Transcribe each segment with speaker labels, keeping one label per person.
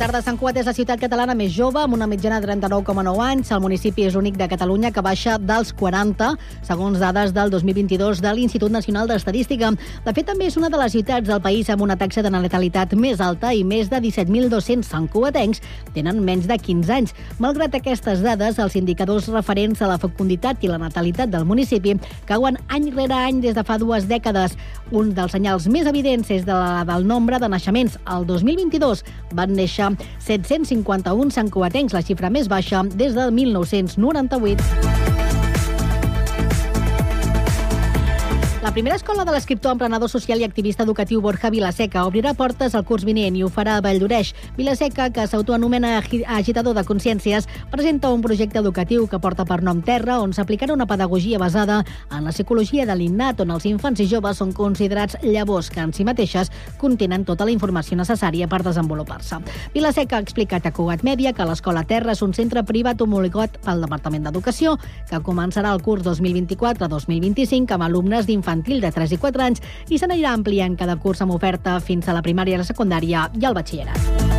Speaker 1: tarda. Sant Cugat és la ciutat catalana més jove, amb una mitjana de 39,9 anys. El municipi és l'únic de Catalunya que baixa dels 40, segons dades del 2022 de l'Institut Nacional d'Estadística. De fet, també és una de les ciutats del país amb una taxa de natalitat més alta i més de 17.200 santcugatencs tenen menys de 15 anys. Malgrat aquestes dades, els indicadors referents a la fecunditat i la natalitat del municipi cauen any rere any des de fa dues dècades. Un dels senyals més evidents és de la del nombre de naixements. El 2022 van néixer 751 santcuatencs, la xifra més baixa des del 1998. La primera escola de l'escriptor, emprenedor social i activista educatiu Borja Vilaseca obrirà portes al curs vinent i ho farà a Valldoreix. Vilaseca, que s'autoanomena agitador de consciències, presenta un projecte educatiu que porta per nom Terra, on s'aplicarà una pedagogia basada en la psicologia de l'innat, on els infants i joves són considerats llavors que en si mateixes contenen tota la informació necessària per desenvolupar-se. Vilaseca ha explicat a Cugat Mèdia que l'Escola Terra és un centre privat homologat pel Departament d'Educació, que començarà el curs 2024-2025 amb alumnes d'infants infantil de 3 i 4 anys i se n'anirà ampliant cada curs amb oferta fins a la primària, la secundària i el batxillerat.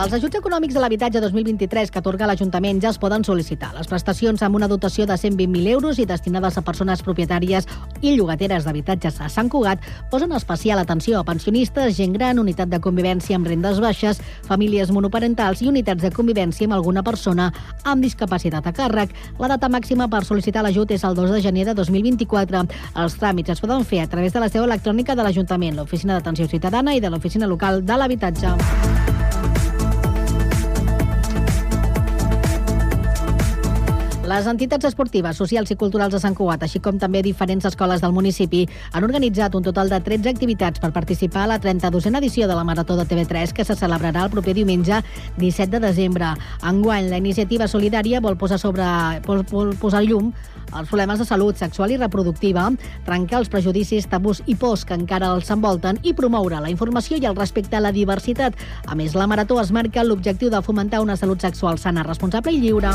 Speaker 1: Els ajuts econòmics de l'habitatge 2023 que atorga l'Ajuntament ja es poden sol·licitar. Les prestacions amb una dotació de 120.000 euros i destinades a persones propietàries i llogateres d'habitatges a Sant Cugat posen especial atenció a pensionistes, gent gran, unitat de convivència amb rendes baixes, famílies monoparentals i unitats de convivència amb alguna persona amb discapacitat a càrrec. La data màxima per sol·licitar l'ajut és el 2 de gener de 2024. Els tràmits es poden fer a través de la seu electrònica de l'Ajuntament, l'Oficina d'Atenció Ciutadana i de l'Oficina Local de l'Habitatge. Les entitats esportives, socials i culturals de Sant Cugat, així com també diferents escoles del municipi, han organitzat un total de 13 activitats per participar a la 32a edició de la Marató de TV3, que se celebrarà el proper diumenge 17 de desembre. Enguany, la iniciativa solidària vol posar, sobre, vol, vol posar llum els problemes de salut sexual i reproductiva, trencar els prejudicis, tabús i pors que encara els envolten i promoure la informació i el respecte a la diversitat. A més, la Marató es marca l'objectiu de fomentar una salut sexual sana, responsable i lliure.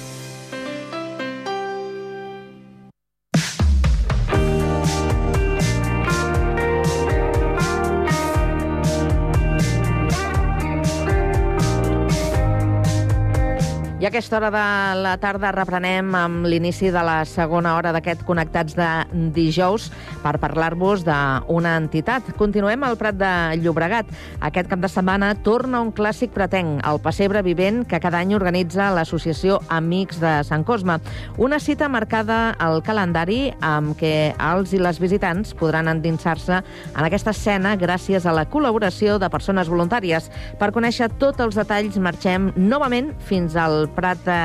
Speaker 2: I a aquesta hora de la tarda reprenem amb l'inici de la segona hora d'aquest Connectats de dijous per parlar-vos d'una entitat. Continuem al Prat de Llobregat. Aquest cap de setmana torna un clàssic pretenc, el Passebre Vivent, que cada any organitza l'Associació Amics de Sant Cosme. Una cita marcada al calendari amb què els i les visitants podran endinsar-se en aquesta escena gràcies a la col·laboració de persones voluntàries. Per conèixer tots els detalls, marxem novament fins al Prat de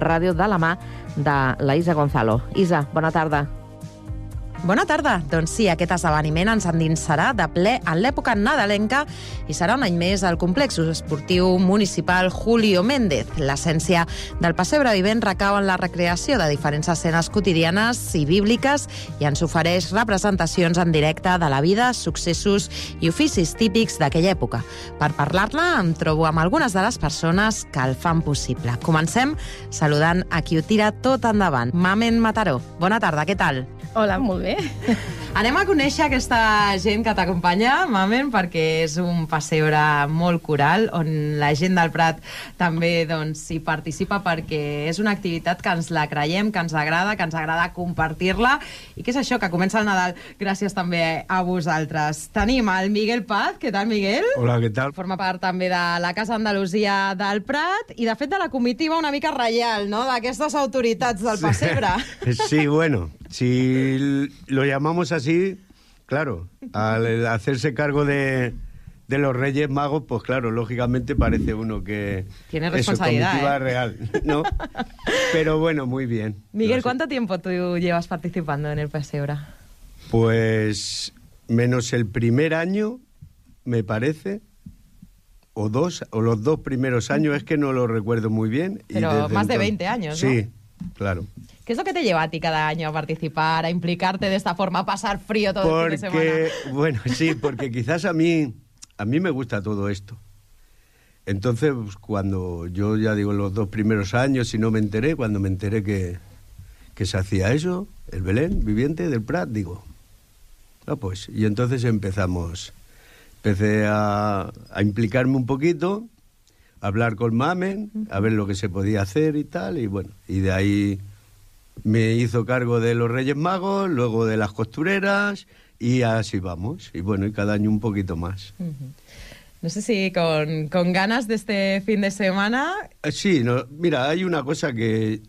Speaker 2: Ràdio de la mà de la Isa Gonzalo. Isa, bona tarda.
Speaker 3: Bona tarda. Doncs sí, aquest esdeveniment ens endinsarà de ple en l'època nadalenca i serà un any més al complex esportiu municipal Julio Méndez. L'essència del pessebre vivent recau en la recreació de diferents escenes quotidianes i bíbliques i ens ofereix representacions en directe de la vida, successos i oficis típics d'aquella època. Per parlar-ne em trobo amb algunes de les persones que el fan possible. Comencem saludant a qui ho tira tot endavant. Mamen Mataró. Bona tarda, què tal?
Speaker 4: Hola, molt bé.
Speaker 3: Anem a conèixer aquesta gent que t'acompanya, Mamen, perquè és un passebre molt coral, on la gent del Prat també doncs, hi participa perquè és una activitat que ens la creiem, que ens agrada, que ens agrada compartir-la, i que és això, que comença el Nadal gràcies també a vosaltres. Tenim el Miguel Paz, què tal, Miguel?
Speaker 5: Hola, què tal?
Speaker 3: Forma part també de la Casa Andalusia del Prat i, de fet, de la comitiva una mica reial, no?, d'aquestes autoritats del pessebre.
Speaker 5: Sí, bueno, si lo llamamos así, claro, al hacerse cargo de, de los Reyes Magos, pues claro, lógicamente parece uno que...
Speaker 3: Tiene responsabilidad, ¿eh?
Speaker 5: real, ¿no? Pero bueno, muy bien.
Speaker 3: Miguel,
Speaker 5: sé.
Speaker 3: ¿cuánto tiempo tú llevas participando en el Pesebra?
Speaker 5: Pues menos el primer año, me parece, o dos, o los dos primeros años, es que no lo recuerdo muy bien. y
Speaker 3: Pero
Speaker 5: desde
Speaker 3: más de
Speaker 5: entonces-
Speaker 3: 20 años, ¿no?
Speaker 5: Sí, claro.
Speaker 3: ¿Qué es lo que te lleva a ti cada año a participar, a implicarte de esta forma, a pasar frío todo el fin de
Speaker 5: Porque,
Speaker 3: semana?
Speaker 5: bueno, sí, porque quizás a mí, a mí me gusta todo esto. Entonces, pues, cuando yo ya digo los dos primeros años, si no me enteré, cuando me enteré que, que se hacía eso, el Belén viviente del Prat, digo, ah, pues, y entonces empezamos, empecé a, a implicarme un poquito, a hablar con Mamen, a ver lo que se podía hacer y tal, y bueno, y de ahí me hizo cargo de los Reyes Magos, luego de las costureras, y así vamos, y bueno, y cada año un poquito más.
Speaker 3: No sé si con, con ganas de este fin de semana...
Speaker 5: Eh, Sí, no, mira, hay una cosa que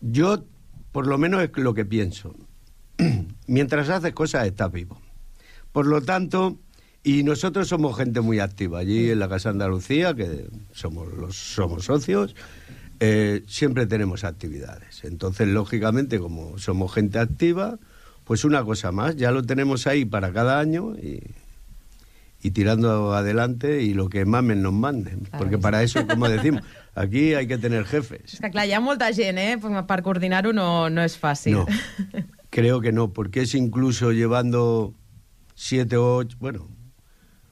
Speaker 5: yo, por lo menos es lo que pienso. Mientras haces cosas, estás vivo. Por lo tanto, y nosotros somos gente muy activa. Allí en la Casa Andalucía, que somos los somos socios, eh, siempre tenemos actividades. Entonces, lógicamente, como somos gente activa, pues una cosa más, ya lo tenemos ahí para cada año y, y tirando adelante y lo que mamen nos manden. Porque
Speaker 3: que
Speaker 5: para eso, como decimos, aquí hay que tener jefes.
Speaker 3: És que clar, hi ha molta gent, eh? Per per coordinar-ho no, no és fàcil.
Speaker 5: No, creo que no, porque es incluso llevando siete o ocho, bueno,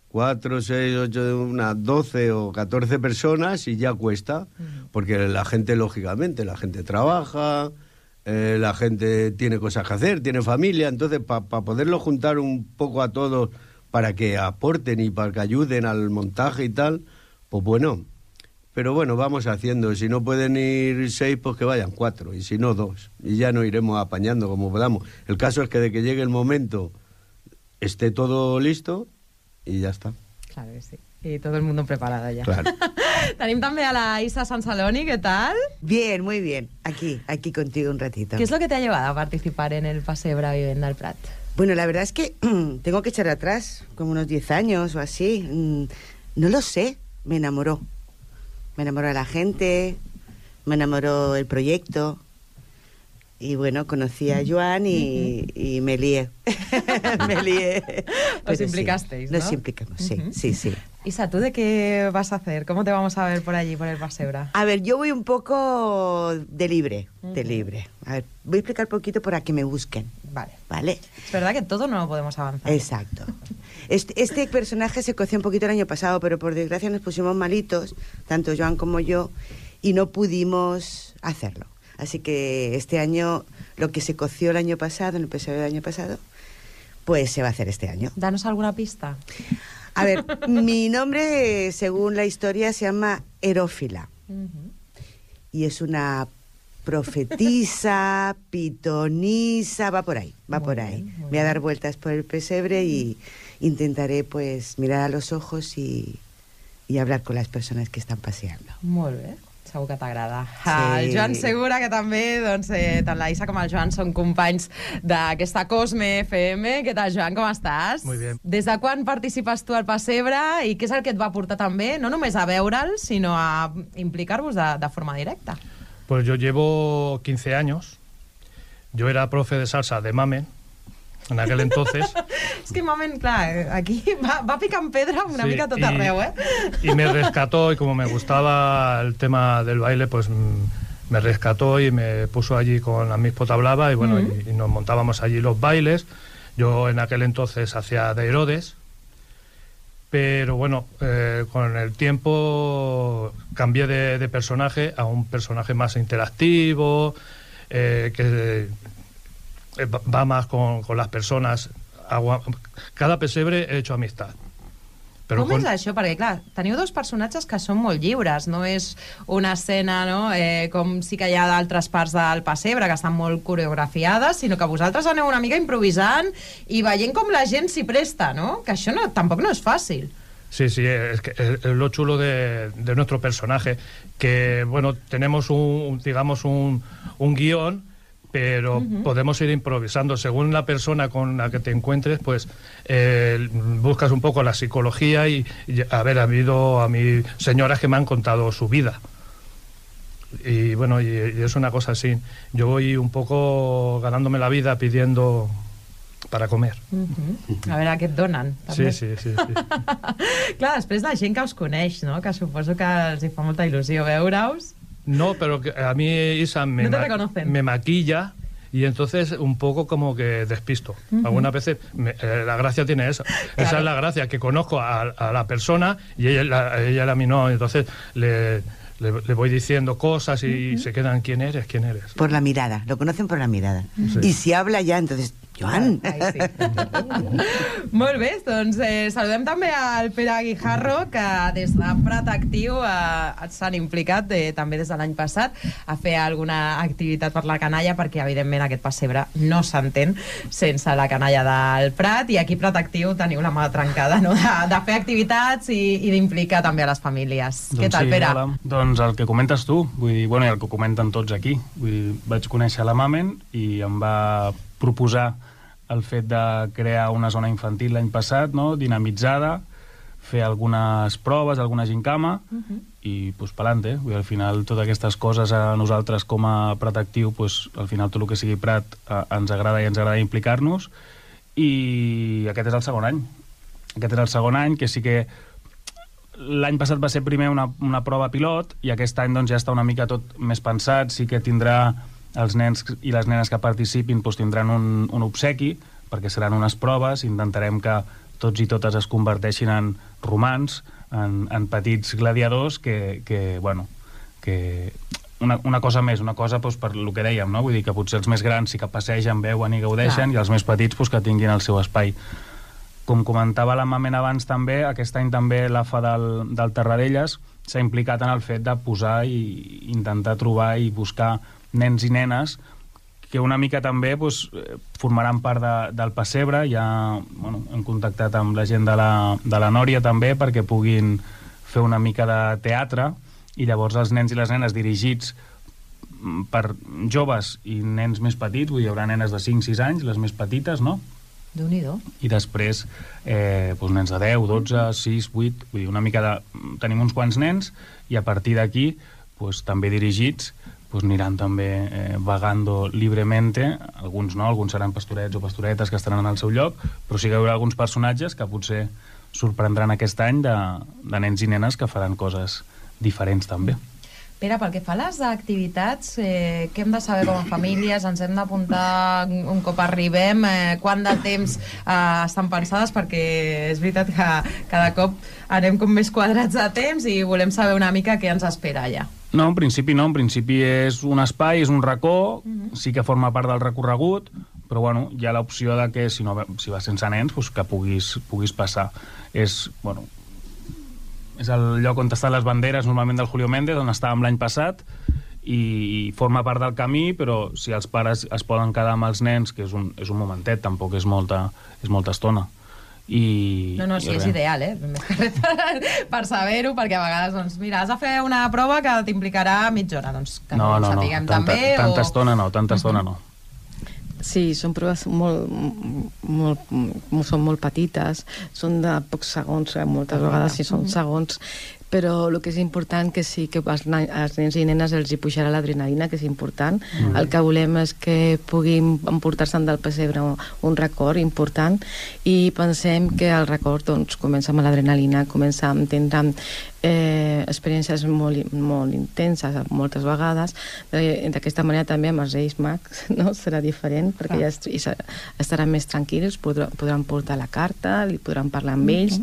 Speaker 5: cuatro, seis, ocho, unas doce o catorce personas y ya cuesta, porque la gente, lógicamente, la gente trabaja, eh, la gente tiene cosas que hacer, tiene familia, entonces para poderlo juntar un poco a todos para que aporten y para que ayuden al montaje y tal, pues bueno. Pero bueno, vamos haciendo. Si no pueden ir seis, pues que vayan cuatro. Y si no, dos. Y ya no iremos apañando como podamos. El caso es que de que llegue el momento esté todo listo y ya está.
Speaker 3: Claro que sí. I tot el mundo preparado ja.
Speaker 5: Claro.
Speaker 3: Tenim també a la Isa Sansaloni, què tal?
Speaker 4: Bien, muy bien. Aquí, aquí contigo un ratito.
Speaker 3: ¿Qué es lo que te ha llevado a participar en el Pasebra Vivenda al Prat?
Speaker 4: Bueno, la verdad es que tengo que echar atrás, como unos 10 años o así. Mm, No lo sé, me enamoró. Me enamoró la gente, me enamoró el proyecto. Y bueno, conocí a Joan y, y me lié. me lié. Sí,
Speaker 3: implicasteis, ¿no?
Speaker 4: Nos implicamos, sí, sí, sí.
Speaker 3: Isa, ¿tú de qué vas a hacer? ¿Cómo te vamos a ver por allí, por el Pasebra?
Speaker 4: A ver, yo voy un poco de libre, de libre. A ver, voy a explicar un poquito para que me busquen,
Speaker 3: Vale.
Speaker 4: ¿vale?
Speaker 3: Es verdad que todo no lo podemos avanzar.
Speaker 4: Exacto. Este, este personaje se coció un poquito el año pasado, pero por desgracia nos pusimos malitos, tanto Joan como yo, y no pudimos hacerlo. Así que este año, lo que se coció el año pasado, en el episodio del año pasado, pues se va a hacer este año.
Speaker 3: Danos alguna pista.
Speaker 4: A ver, mi nombre, según la historia, se llama Erófila. y es una profetisa, pitonisa, va por ahí, va
Speaker 3: Muy
Speaker 4: por
Speaker 3: bien,
Speaker 4: ahí.
Speaker 3: muy
Speaker 4: Voy a dar vueltas por el pesebre y intentaré pues mirar a los ojos y, y hablar con las personas que están paseando.
Speaker 3: Molt bé. Segur que t'agrada.
Speaker 4: Sí.
Speaker 3: El Joan Segura, que també, doncs, eh, tant la Isa com el Joan són companys d'aquesta Cosme FM. Què tal, Joan, com estàs?
Speaker 6: Muy bien.
Speaker 3: Des de quan participes tu al Passebre i què és el que et va portar també, no només a veure'l, sinó a implicar-vos de, de forma directa?
Speaker 6: Pues yo llevo 15 años. Yo era profe de salsa de Mame en aquel entonces.
Speaker 3: És que, moment, clar, aquí va, va picant pedra una
Speaker 6: Sí,
Speaker 3: mica tot arreu, eh?
Speaker 6: Y me rescató y como me gustaba el tema del baile, pues mm, me rescató y me puso allí con la Miss Potablava y bueno, y, y nos montábamos allí los bailes. Yo en aquel entonces hacía de Herodes, pero bueno, eh, con el tiempo cambié de, de personaje a un personaje más interactivo, eh, que eh, va- va más con, con las personas. Agua- cada pesebre he hecho amistad.
Speaker 3: Però Com
Speaker 6: con-
Speaker 3: és això? Perquè, clar, teniu dos personatges que són molt lliures, no és una escena no? eh, com sí que hi ha d'altres parts del pessebre que estan molt coreografiades, sinó que vosaltres aneu una mica improvisant i veient com la gent s'hi presta, no? Que això no, tampoc no és fàcil.
Speaker 6: Sí, sí, es, que es lo chulo de, de nuestro personaje, que bueno, tenemos un, digamos, un, un guión, pero podemos ir improvisando. Según la persona con la que te encuentres, pues eh, buscas un poco la psicología y, y, a ver, ha habido a mí señoras que me han contado su vida. Y bueno, y, y es una cosa así. Yo voy un poco ganándome la vida pidiendo para comer.
Speaker 3: Mhm. A veure, què et donen?
Speaker 6: Sí, sí, sí. sí.
Speaker 3: Clar, després la gent que us coneix, no? que suposo que els hi fa molta il·lusió veure-us.
Speaker 6: No, pero que a mí Isa me,
Speaker 3: No te
Speaker 6: ma-
Speaker 3: reconocen.
Speaker 6: me maquilla y entonces un poco como que despisto. Algunas veces me- eh, la gracia tiene eso. Esa es la gracia, que conozco a, a la persona y ella, la- ella a mí no. Entonces le, le, le voy diciendo cosas y se quedan, ¿quién eres? ¿Quién eres?
Speaker 4: Por la mirada, lo conocen por la mirada. Y si habla ya, entonces, Joan.
Speaker 3: Ai, sí. Molt bé, doncs eh, saludem també al Pere Guijarro, que des de Prat Actiu eh, s'han implicat eh, també des de l'any passat a fer alguna activitat per la canalla, perquè evidentment aquest pessebre no s'entén sense la canalla del Prat, i aquí Prat Actiu teniu la mà trencada no? de, de fer activitats i, i d'implicar també a les famílies. Què tal,
Speaker 7: sí,
Speaker 3: Pere?
Speaker 7: Hola. Doncs el que comentes tu, vull dir, bueno, i el que comenten tots aquí. Vull dir, vaig conèixer la Mamen i em va proposar el fet de crear una zona infantil l'any passat, no? dinamitzada, fer algunes proves, alguna gincama, uh -huh. i pues, pelante. Vull dir, al final, totes aquestes coses a nosaltres com a Prat Actiu, pues, al final tot el que sigui Prat eh, ens agrada i ens agrada implicar-nos, i aquest és el segon any. Aquest és el segon any que sí que l'any passat va ser primer una, una prova pilot i aquest any doncs, ja està una mica tot més pensat, sí que tindrà els nens i les nenes que participin doncs, tindran un, un obsequi perquè seran unes proves, intentarem que tots i totes es converteixin en romans, en, en petits gladiadors que, que bueno, que una, una cosa més, una cosa doncs, per el que dèiem, no? vull dir que potser els més grans sí que passegen, veuen i gaudeixen,
Speaker 3: Clar.
Speaker 7: i els més petits doncs, que tinguin el seu espai. Com comentava la Mamen abans també, aquest any també l'AFA del, del Terradellas s'ha implicat en el fet de posar i intentar trobar i buscar nens i nenes que una mica també doncs, formaran part de, del pessebre. Ja bueno, hem contactat amb la gent de la, de la Nòria també perquè puguin fer una mica de teatre i llavors els nens i les nenes dirigits per joves i nens més petits, vull dir, hi haurà nenes de 5-6 anys, les més petites, no?
Speaker 3: Déu-n'hi-do.
Speaker 7: i després eh, doncs nens de 10, 12, 6, 8 vull dir, una mica de... tenim uns quants nens i a partir d'aquí doncs, també dirigits doncs, aniran també eh, vagando libremente alguns no, alguns seran pastorets o pastoretes que estaran al seu lloc però sí que hi haurà alguns personatges que potser sorprendran aquest any de, de nens i nenes que faran coses diferents també.
Speaker 3: Pere, pel que fa a les activitats, eh, què hem de saber com a famílies? Ens hem d'apuntar un cop arribem? Eh, quant de temps eh, estan pensades? Perquè és veritat que cada cop anem com més quadrats de temps i volem saber una mica què ens espera allà.
Speaker 7: No, en principi no, en principi és un espai, és un racó, sí que forma part del recorregut, però bueno, hi ha l'opció de que si, no, si vas sense nens, doncs que puguis, puguis passar. És, bueno, és el lloc on estan les banderes normalment del Julio Méndez, on estàvem l'any passat, i, i forma part del camí, però si els pares es poden quedar amb els nens, que és un, és un momentet, tampoc és molta, és molta estona. I,
Speaker 3: No, no, sí, és ideal, eh? Més que res per, per saber-ho, perquè a vegades, doncs, mira, has de fer una prova que t'implicarà mitja hora, doncs que
Speaker 7: No, no, no,
Speaker 3: sapiguem
Speaker 7: tanta,
Speaker 3: també.
Speaker 7: tanta
Speaker 3: o...
Speaker 7: estona no, tanta estona no.
Speaker 8: Sí, són proves molt, molt, molt, són molt petites, són de pocs segons, eh, moltes vegades sí són segons, però el que és important que sí que als, als nens i nenes els hi pujarà l'adrenalina, que és important.
Speaker 9: Mm.
Speaker 8: El que volem és que puguin emportar-se'n del pessebre un, record important i pensem que el record doncs, comença amb l'adrenalina, comença amb tindre eh, experiències molt, molt intenses moltes vegades. Eh, D'aquesta manera també amb els Reis Mags no? serà diferent perquè
Speaker 9: Clar.
Speaker 8: ja estaran més tranquils, podran, podran portar la carta, li podran parlar amb ells,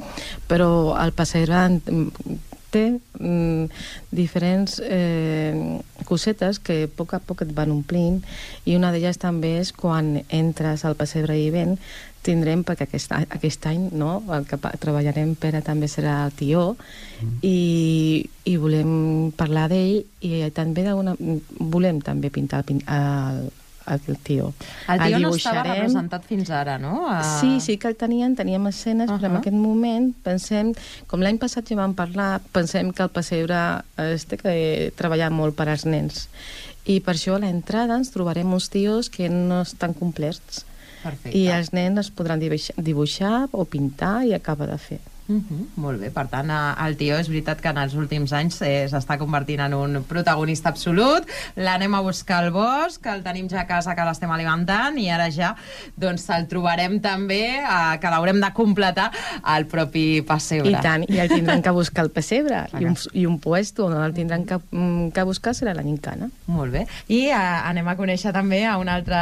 Speaker 8: però el pessebre mm, té mm, diferents eh, cosetes que a poc a poc et van omplint i una d'elles també és quan entres al pessebre i ven tindrem, perquè aquest, aquest any no, el que treballarem Pere també serà el tió i, i volem parlar d'ell i també d'una, volem també pintar el, el, el tio.
Speaker 3: El tio no estava representat fins ara, no? A...
Speaker 8: Sí, sí que el tenien, teníem escenes, uh -huh. però en aquest moment pensem, com l'any passat ja vam parlar, pensem que el pessebre es té que treballar molt per als nens. I per això a l'entrada ens trobarem uns tios que no estan complets.
Speaker 3: Perfecte.
Speaker 8: I els nens es podran dibuixar, dibuixar o pintar i acabar de fer.
Speaker 3: Uh -huh, molt bé, per tant, eh, el tio és veritat que en els últims anys eh, s'està convertint en un protagonista absolut, l'anem a buscar al bosc, el tenim ja a casa que l'estem alimentant i ara ja doncs el trobarem també, eh, que l'haurem de completar al propi pessebre.
Speaker 8: I tant, i el tindran que buscar el pessebre, i un, i un puesto on el tindran que, mm, que buscar serà la Nincana.
Speaker 3: Molt bé. I eh, anem a conèixer també a un altre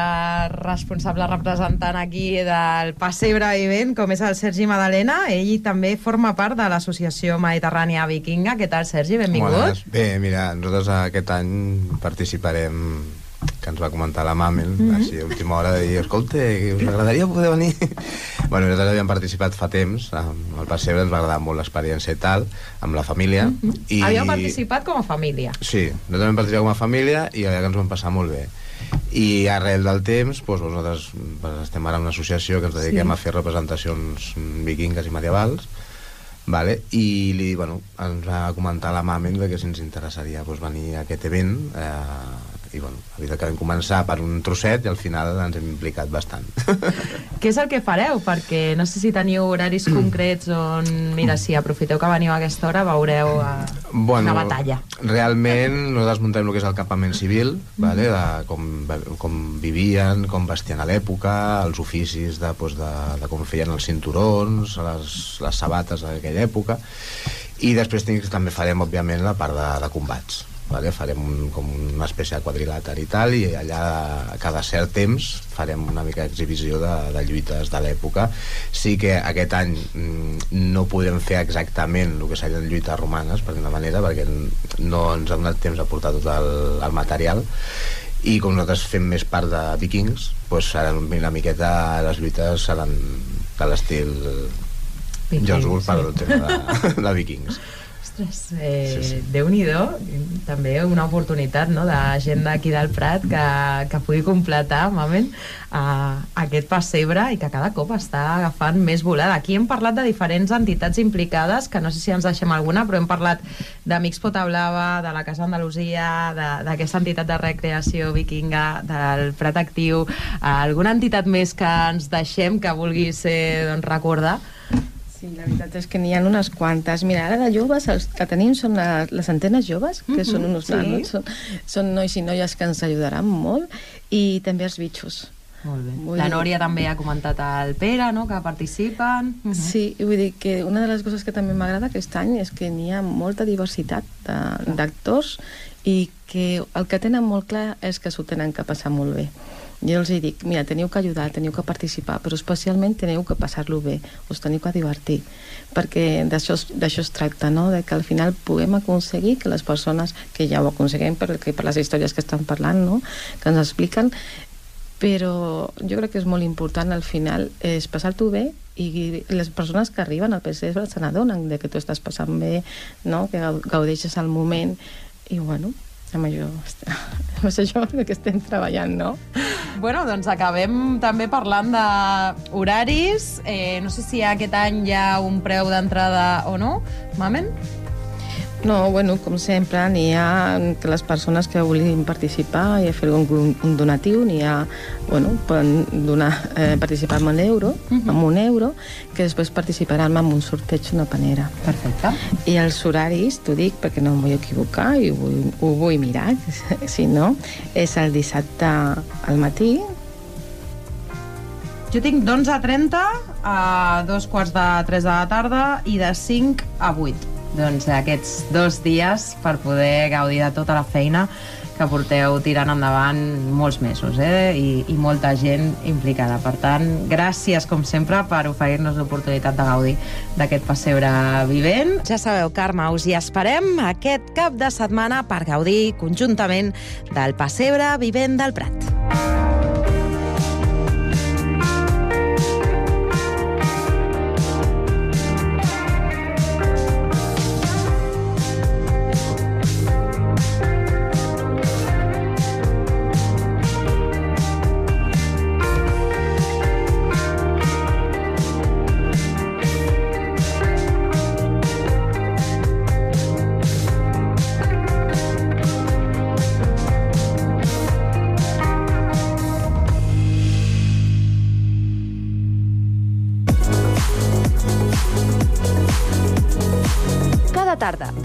Speaker 3: responsable representant aquí del Pessebre Vivent, com és el Sergi Madalena. Ell també forma part de l'Associació Mediterrània Vikinga. Què tal, Sergi? Benvingut.
Speaker 9: Bones. Bé, mira, nosaltres aquest any participarem que ens va comentar la Mamel, mm -hmm. així a última hora, de dir, escolta, us agradaria poder venir? bueno, nosaltres havíem participat fa temps, amb el Passebre ens va agradar molt l'experiència i tal, amb la família. Mm -hmm.
Speaker 3: I... Havíeu participat com a família.
Speaker 9: Sí, nosaltres vam participar com a família i veritat que ens vam passar molt bé. I arrel del temps, doncs, nosaltres estem ara en una associació que ens dediquem
Speaker 3: Sí.
Speaker 9: a fer representacions vikingues i medievals, vale? i li, bueno, ens va comentar la Mamen que si ens interessaria doncs, venir a aquest event eh, i bueno, veritat que vam començar per un trosset i al final ens hem implicat bastant.
Speaker 3: Què és el que fareu? Perquè no sé si teniu horaris concrets on, mira, si aprofiteu que veniu a aquesta hora, veureu eh,
Speaker 9: bueno,
Speaker 3: una batalla.
Speaker 9: Realment, nosaltres muntem el que és el campament civil, vale? de com, com vivien, com vestien a l'època, els oficis de, doncs, de, de com feien els cinturons, les, les sabates d'aquella època, i després també farem, òbviament, la part de, de combats. Vale? Farem un, com una espècie de quadrilàter i tal, i allà cada cert temps farem una mica d'exhibició de, de lluites de l'època. Sí que aquest any mm, no podem fer exactament el que serien lluites romanes, per d'una manera, perquè no ens ha donat temps a portar tot el, el material, i com nosaltres fem més part de vikings, doncs seran una miqueta, les lluites seran de l'estil Jones per
Speaker 3: sí.
Speaker 9: el tema de, de vikings.
Speaker 3: Ostres, eh,
Speaker 9: Sí, sí.
Speaker 3: Déu-n'hi-do, també una oportunitat no, de gent d'aquí del Prat que, que pugui completar moment, uh, aquest pessebre i que cada cop està agafant més volada. Aquí hem parlat de diferents entitats implicades, que no sé si ens deixem alguna, però hem parlat d'Amics Pota Blava, de la Casa Andalusia, de- d'aquesta entitat de recreació vikinga, del Prat Actiu, uh, alguna entitat més que ens deixem que vulguis eh, doncs, recordar?
Speaker 8: Sí, la veritat és que n'hi ha unes quantes. Mira, ara de joves, els que tenim són la, les antenes joves, que
Speaker 3: Mhm,
Speaker 8: són uns
Speaker 3: sí.
Speaker 8: nanos, són, són nois i noies que ens ajudaran molt, i també els bitxos.
Speaker 3: Molt bé.
Speaker 8: Vull
Speaker 3: La
Speaker 8: dir-
Speaker 3: Nòria també ha comentat el Pere, no?, que participen. Mhm.
Speaker 8: Sí, i vull dir que una de les coses que també m'agrada aquest any és que n'hi ha molta diversitat de- d'actors i que el que tenen molt clar és que s'ho tenen que passar molt bé. Jo els dic, mira, teniu que ajudar, teniu que participar, però especialment teniu que passar-lo bé, us teniu que divertir, perquè d'això es- tracta, no? de que al final puguem aconseguir que les persones, que ja ho aconseguim per, per les històries que estan parlant, no? que ens expliquen, però jo crec que és molt important al final és passar-t'ho bé i les persones que arriben al pessebre se n'adonen de que tu estàs passant bé, no? que gau- gaudeixes el moment i bueno, amb això, amb això que estem treballant, no?
Speaker 3: Bueno, doncs acabem també parlant d'horaris. Eh, no sé si aquest any hi ha un preu d'entrada o no, Mamen?
Speaker 8: No, bueno, com sempre, n'hi ha que les persones que vulguin participar i fer un, un donatiu, n'hi ha, bueno, poden donar, eh, participar amb un euro, amb un euro, que després participaran amb un sorteig d'una panera.
Speaker 3: Perfecte.
Speaker 8: I els horaris, t'ho dic perquè no em vull equivocar i ho vull, ho vull mirar, si no, és el dissabte al matí,
Speaker 3: Jo tinc d'11.30 a dos quarts de 3 de la tarda i de 5 a 8. Doncs aquests dos dies per poder gaudir de tota la feina que porteu tirant endavant molts mesos eh? I, i molta gent implicada. Per tant, gràcies, com sempre, per oferir-nos l'oportunitat de gaudir d'aquest pessebre vivent. Ja sabeu, Carme, us hi esperem aquest cap de setmana per gaudir conjuntament del pessebre vivent del Prat.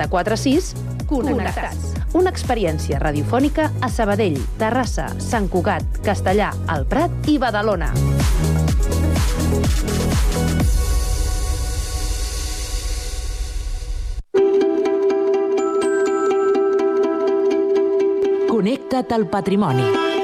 Speaker 10: 446 Connectats. Una experiència radiofònica a Sabadell, Terrassa, Sant Cugat, Castellà, El Prat i Badalona.
Speaker 11: Connecta't al patrimoni.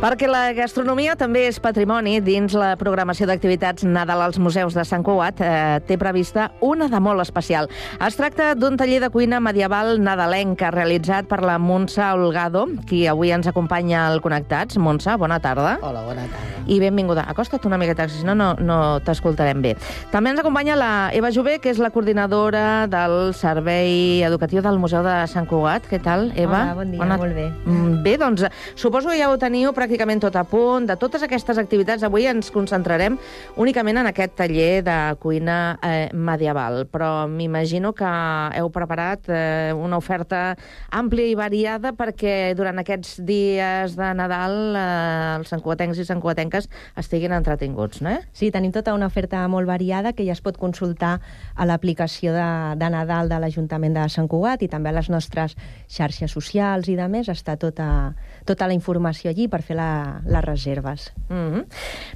Speaker 2: Perquè la gastronomia també és patrimoni dins la programació d'activitats Nadal als museus de Sant Cugat eh, té prevista una de molt especial. Es tracta d'un taller de cuina medieval nadalenca realitzat per la Montse Olgado, qui avui ens acompanya al Connectats. Montse, bona tarda.
Speaker 12: Hola, bona tarda.
Speaker 2: I benvinguda. Acosta't una miqueta, si no, no, no t'escoltarem bé. També ens acompanya la Eva Jové, que és la coordinadora del Servei Educatiu del Museu de Sant Cugat. Què tal, Eva?
Speaker 13: Hola, bon dia, molt bé.
Speaker 2: Mm, Bé, doncs, suposo que ja ho teniu pràcticament tot a punt. De totes aquestes activitats, avui ens concentrarem únicament en aquest taller de cuina eh, medieval, però m'imagino que heu preparat eh, una oferta àmplia i variada perquè durant aquests dies de Nadal eh, els santcuatencs i santcuatenques estiguin entretinguts, no?
Speaker 13: Sí, tenim tota una oferta molt variada que ja es pot consultar a l'aplicació de, de Nadal de l'Ajuntament de Sant Cugat i també a les nostres xarxes socials i de més. Està tota, tota la informació allí per fer la, les reserves.
Speaker 2: Mm -hmm.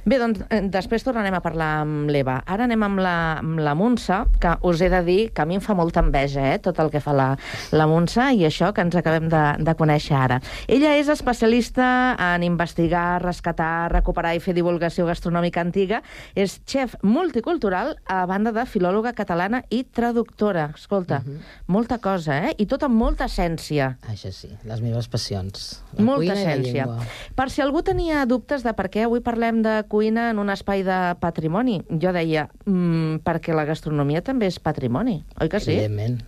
Speaker 2: Bé, doncs eh, després tornarem a parlar amb l'Eva. Ara anem amb la, amb la Montse, que us he de dir que a mi em fa molta enveja, eh, tot el que fa la, la Montse i això que ens acabem de, de conèixer ara. Ella és especialista en investigar, rescatar, recuperar i fer divulgació gastronòmica antiga. És xef multicultural a banda de filòloga catalana i traductora. Escolta, uh -huh. molta cosa, eh? I tot amb molta essència.
Speaker 12: Això sí, les meves passions. La
Speaker 2: Molta
Speaker 12: la
Speaker 2: essència. Per si algú tenia dubtes de per què avui parlem de cuina en un espai de patrimoni, jo deia, mm, perquè la gastronomia també és patrimoni, oi que sí?
Speaker 12: Evidentment.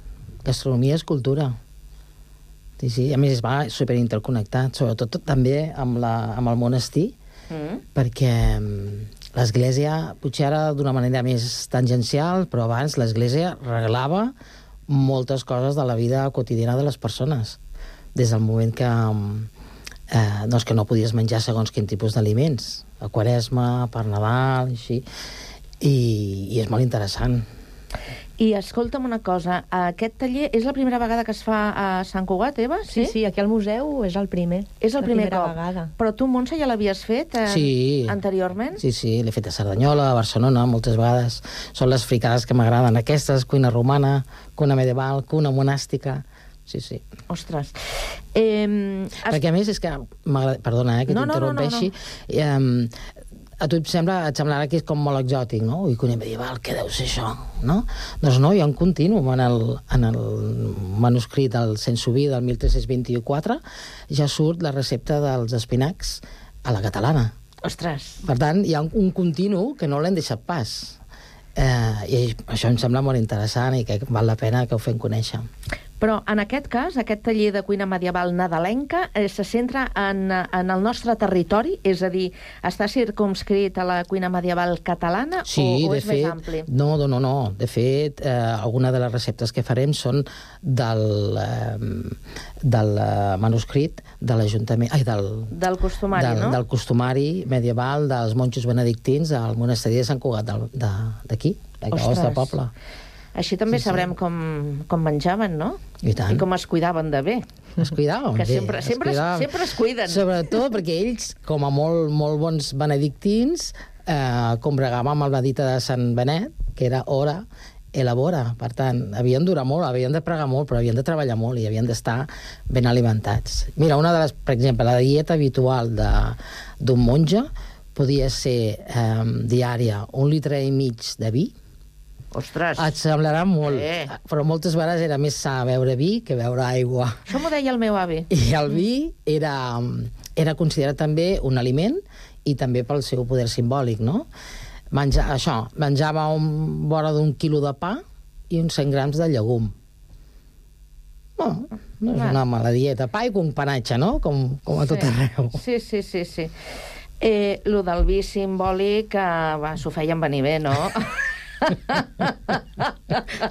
Speaker 12: Gastronomia és cultura. Sí, sí, a més va superinterconnectat, sobretot també amb, la, amb el monestir,
Speaker 2: Mm.
Speaker 12: perquè mm, l'Església, potser ara d'una manera més tangencial, però abans l'Església reglava moltes coses de la vida quotidiana de les persones. Des del moment que, mm, eh, doncs que no podies menjar segons quin tipus d'aliments, a Quaresma, per Nadal, així, i, i és molt interessant.
Speaker 2: I escolta'm una cosa, aquest taller és la primera vegada que es fa a Sant Cugat, Eva?
Speaker 13: Sí, sí, aquí al museu és el primer.
Speaker 2: És el primer cop.
Speaker 13: vegada.
Speaker 2: Però tu, Montse, ja l'havies fet eh,
Speaker 12: Sí.
Speaker 2: anteriorment?
Speaker 12: Sí, sí, l'he fet a Cerdanyola, a Barcelona, moltes vegades. Són les fricades que m'agraden, aquestes, cuina romana, cuina medieval, cuina monàstica... Sí, sí.
Speaker 2: Ostres. Eh.
Speaker 12: Perquè a més és que... Perdona, eh, que
Speaker 2: No, no, no, no,
Speaker 12: t'interrompeixi. Eh, a tu et, sembla, et semblarà que és com molt exòtic, no? Ui, cuina medieval, què deu ser això, no? Doncs no, hi ha un continu en el, en el manuscrit del Sensoví del 1324 ja surt la recepta dels espinacs a la catalana.
Speaker 2: Ostres.
Speaker 12: Per tant, hi ha un, un continu que no l'hem deixat pas. Eh, I això em sembla molt interessant i que val la pena que ho fem conèixer.
Speaker 2: Però en aquest cas, aquest taller de cuina medieval nadalenca eh, se centra en, en el nostre territori, és a dir, està circumscrit a la cuina medieval catalana
Speaker 12: Sí,
Speaker 2: o, o
Speaker 12: de
Speaker 2: és
Speaker 12: fet,
Speaker 2: més ampli?
Speaker 12: no, no, no, no. De fet, eh, alguna de les receptes que farem són del, eh, del eh, manuscrit de l'Ajuntament... Ai, del,
Speaker 2: Del costumari,
Speaker 12: del,
Speaker 2: no?
Speaker 12: del costumari medieval dels monjos benedictins al monasteri de Sant Cugat d'aquí, del
Speaker 2: Ostres.
Speaker 12: nostre poble.
Speaker 2: Així també
Speaker 12: Sí, sí.
Speaker 2: sabrem com, com menjaven, no?
Speaker 12: I tant.
Speaker 2: I com es cuidaven de bé.
Speaker 12: Es cuidaven
Speaker 2: Que
Speaker 12: bé,
Speaker 2: sempre, sempre, es,
Speaker 12: cuidaven.
Speaker 2: sempre es cuiden.
Speaker 12: Sobretot perquè ells, com a molt, molt bons benedictins, eh, combregaven amb el medita de Sant Benet, que era hora, elabora. Per tant, havien de durar molt, havien de pregar molt, però havien de treballar molt i havien d'estar ben alimentats. Mira, una de les, per exemple, la dieta habitual de- d'un monge podia ser eh, diària un litre i mig de vi,
Speaker 2: Ostres.
Speaker 12: et semblarà molt,
Speaker 2: Eh.
Speaker 12: però moltes vegades era més sa beure vi que beure aigua.
Speaker 2: Això m'ho deia el meu avi.
Speaker 12: I el vi era, era considerat també un aliment i també pel seu poder simbòlic, no? Menja, això, menjava un, vora d'un quilo de pa i uns 100 grams de llegum. No, no és
Speaker 2: Va.
Speaker 12: una mala dieta. Pa i companatge, no? Com, com a tot
Speaker 2: sí.
Speaker 12: arreu.
Speaker 2: Sí, sí, sí, sí. Eh, lo del vi simbòlic, eh, s'ho feien venir bé, no?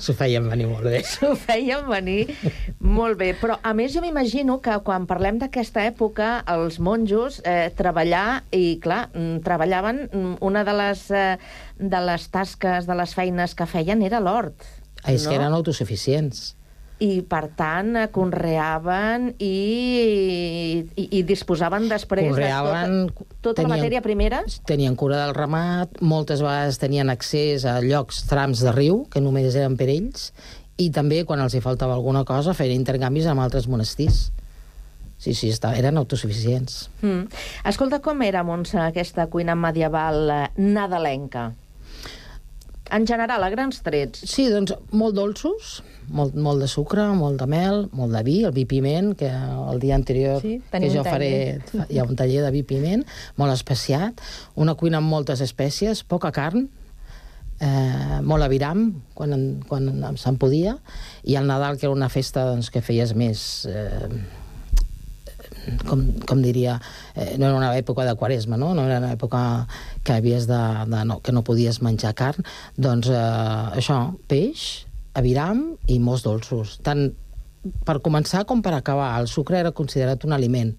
Speaker 12: S'ho feien venir molt bé.
Speaker 2: S'ho feien venir Molt bé, però a més jo m'imagino que quan parlem d'aquesta època, els monjos eh, treballar, i clar, mm, treballaven, mm, una de les, eh, de les tasques, de les feines que feien era l'hort.
Speaker 12: És
Speaker 2: no?
Speaker 12: que eren autosuficients.
Speaker 2: I, per tant, eh, conreaven i, i, i disposaven després
Speaker 12: Conreaven,
Speaker 2: de tota, tota la matèria primera?
Speaker 12: Tenien cura del ramat, moltes vegades tenien accés a llocs, trams de riu, que només eren per ells, i també, quan els hi faltava alguna cosa, feien intercanvis amb altres monestirs. Sí, sí, està, eren autosuficients.
Speaker 2: Mm. Escolta, com era, Montse, aquesta cuina medieval eh, nadalenca? En general, a grans trets.
Speaker 12: Sí, doncs molt dolços, molt, molt de sucre, molt de mel, molt de vi, el vi piment, que el dia anterior
Speaker 13: Sí,
Speaker 12: que jo faré, hi ha un taller de vi piment, molt especiat, una cuina amb moltes espècies, poca carn, eh, molt aviram, quan, en- quan en- se'n podia, i el Nadal, que era una festa doncs, que feies més... Eh, com, com diria, eh, no era una època de quaresma, no? no era una època que havies de, de no, que no podies menjar carn, doncs eh, això, peix, aviram i molts dolços. Tant per començar com per acabar. El sucre era considerat un aliment.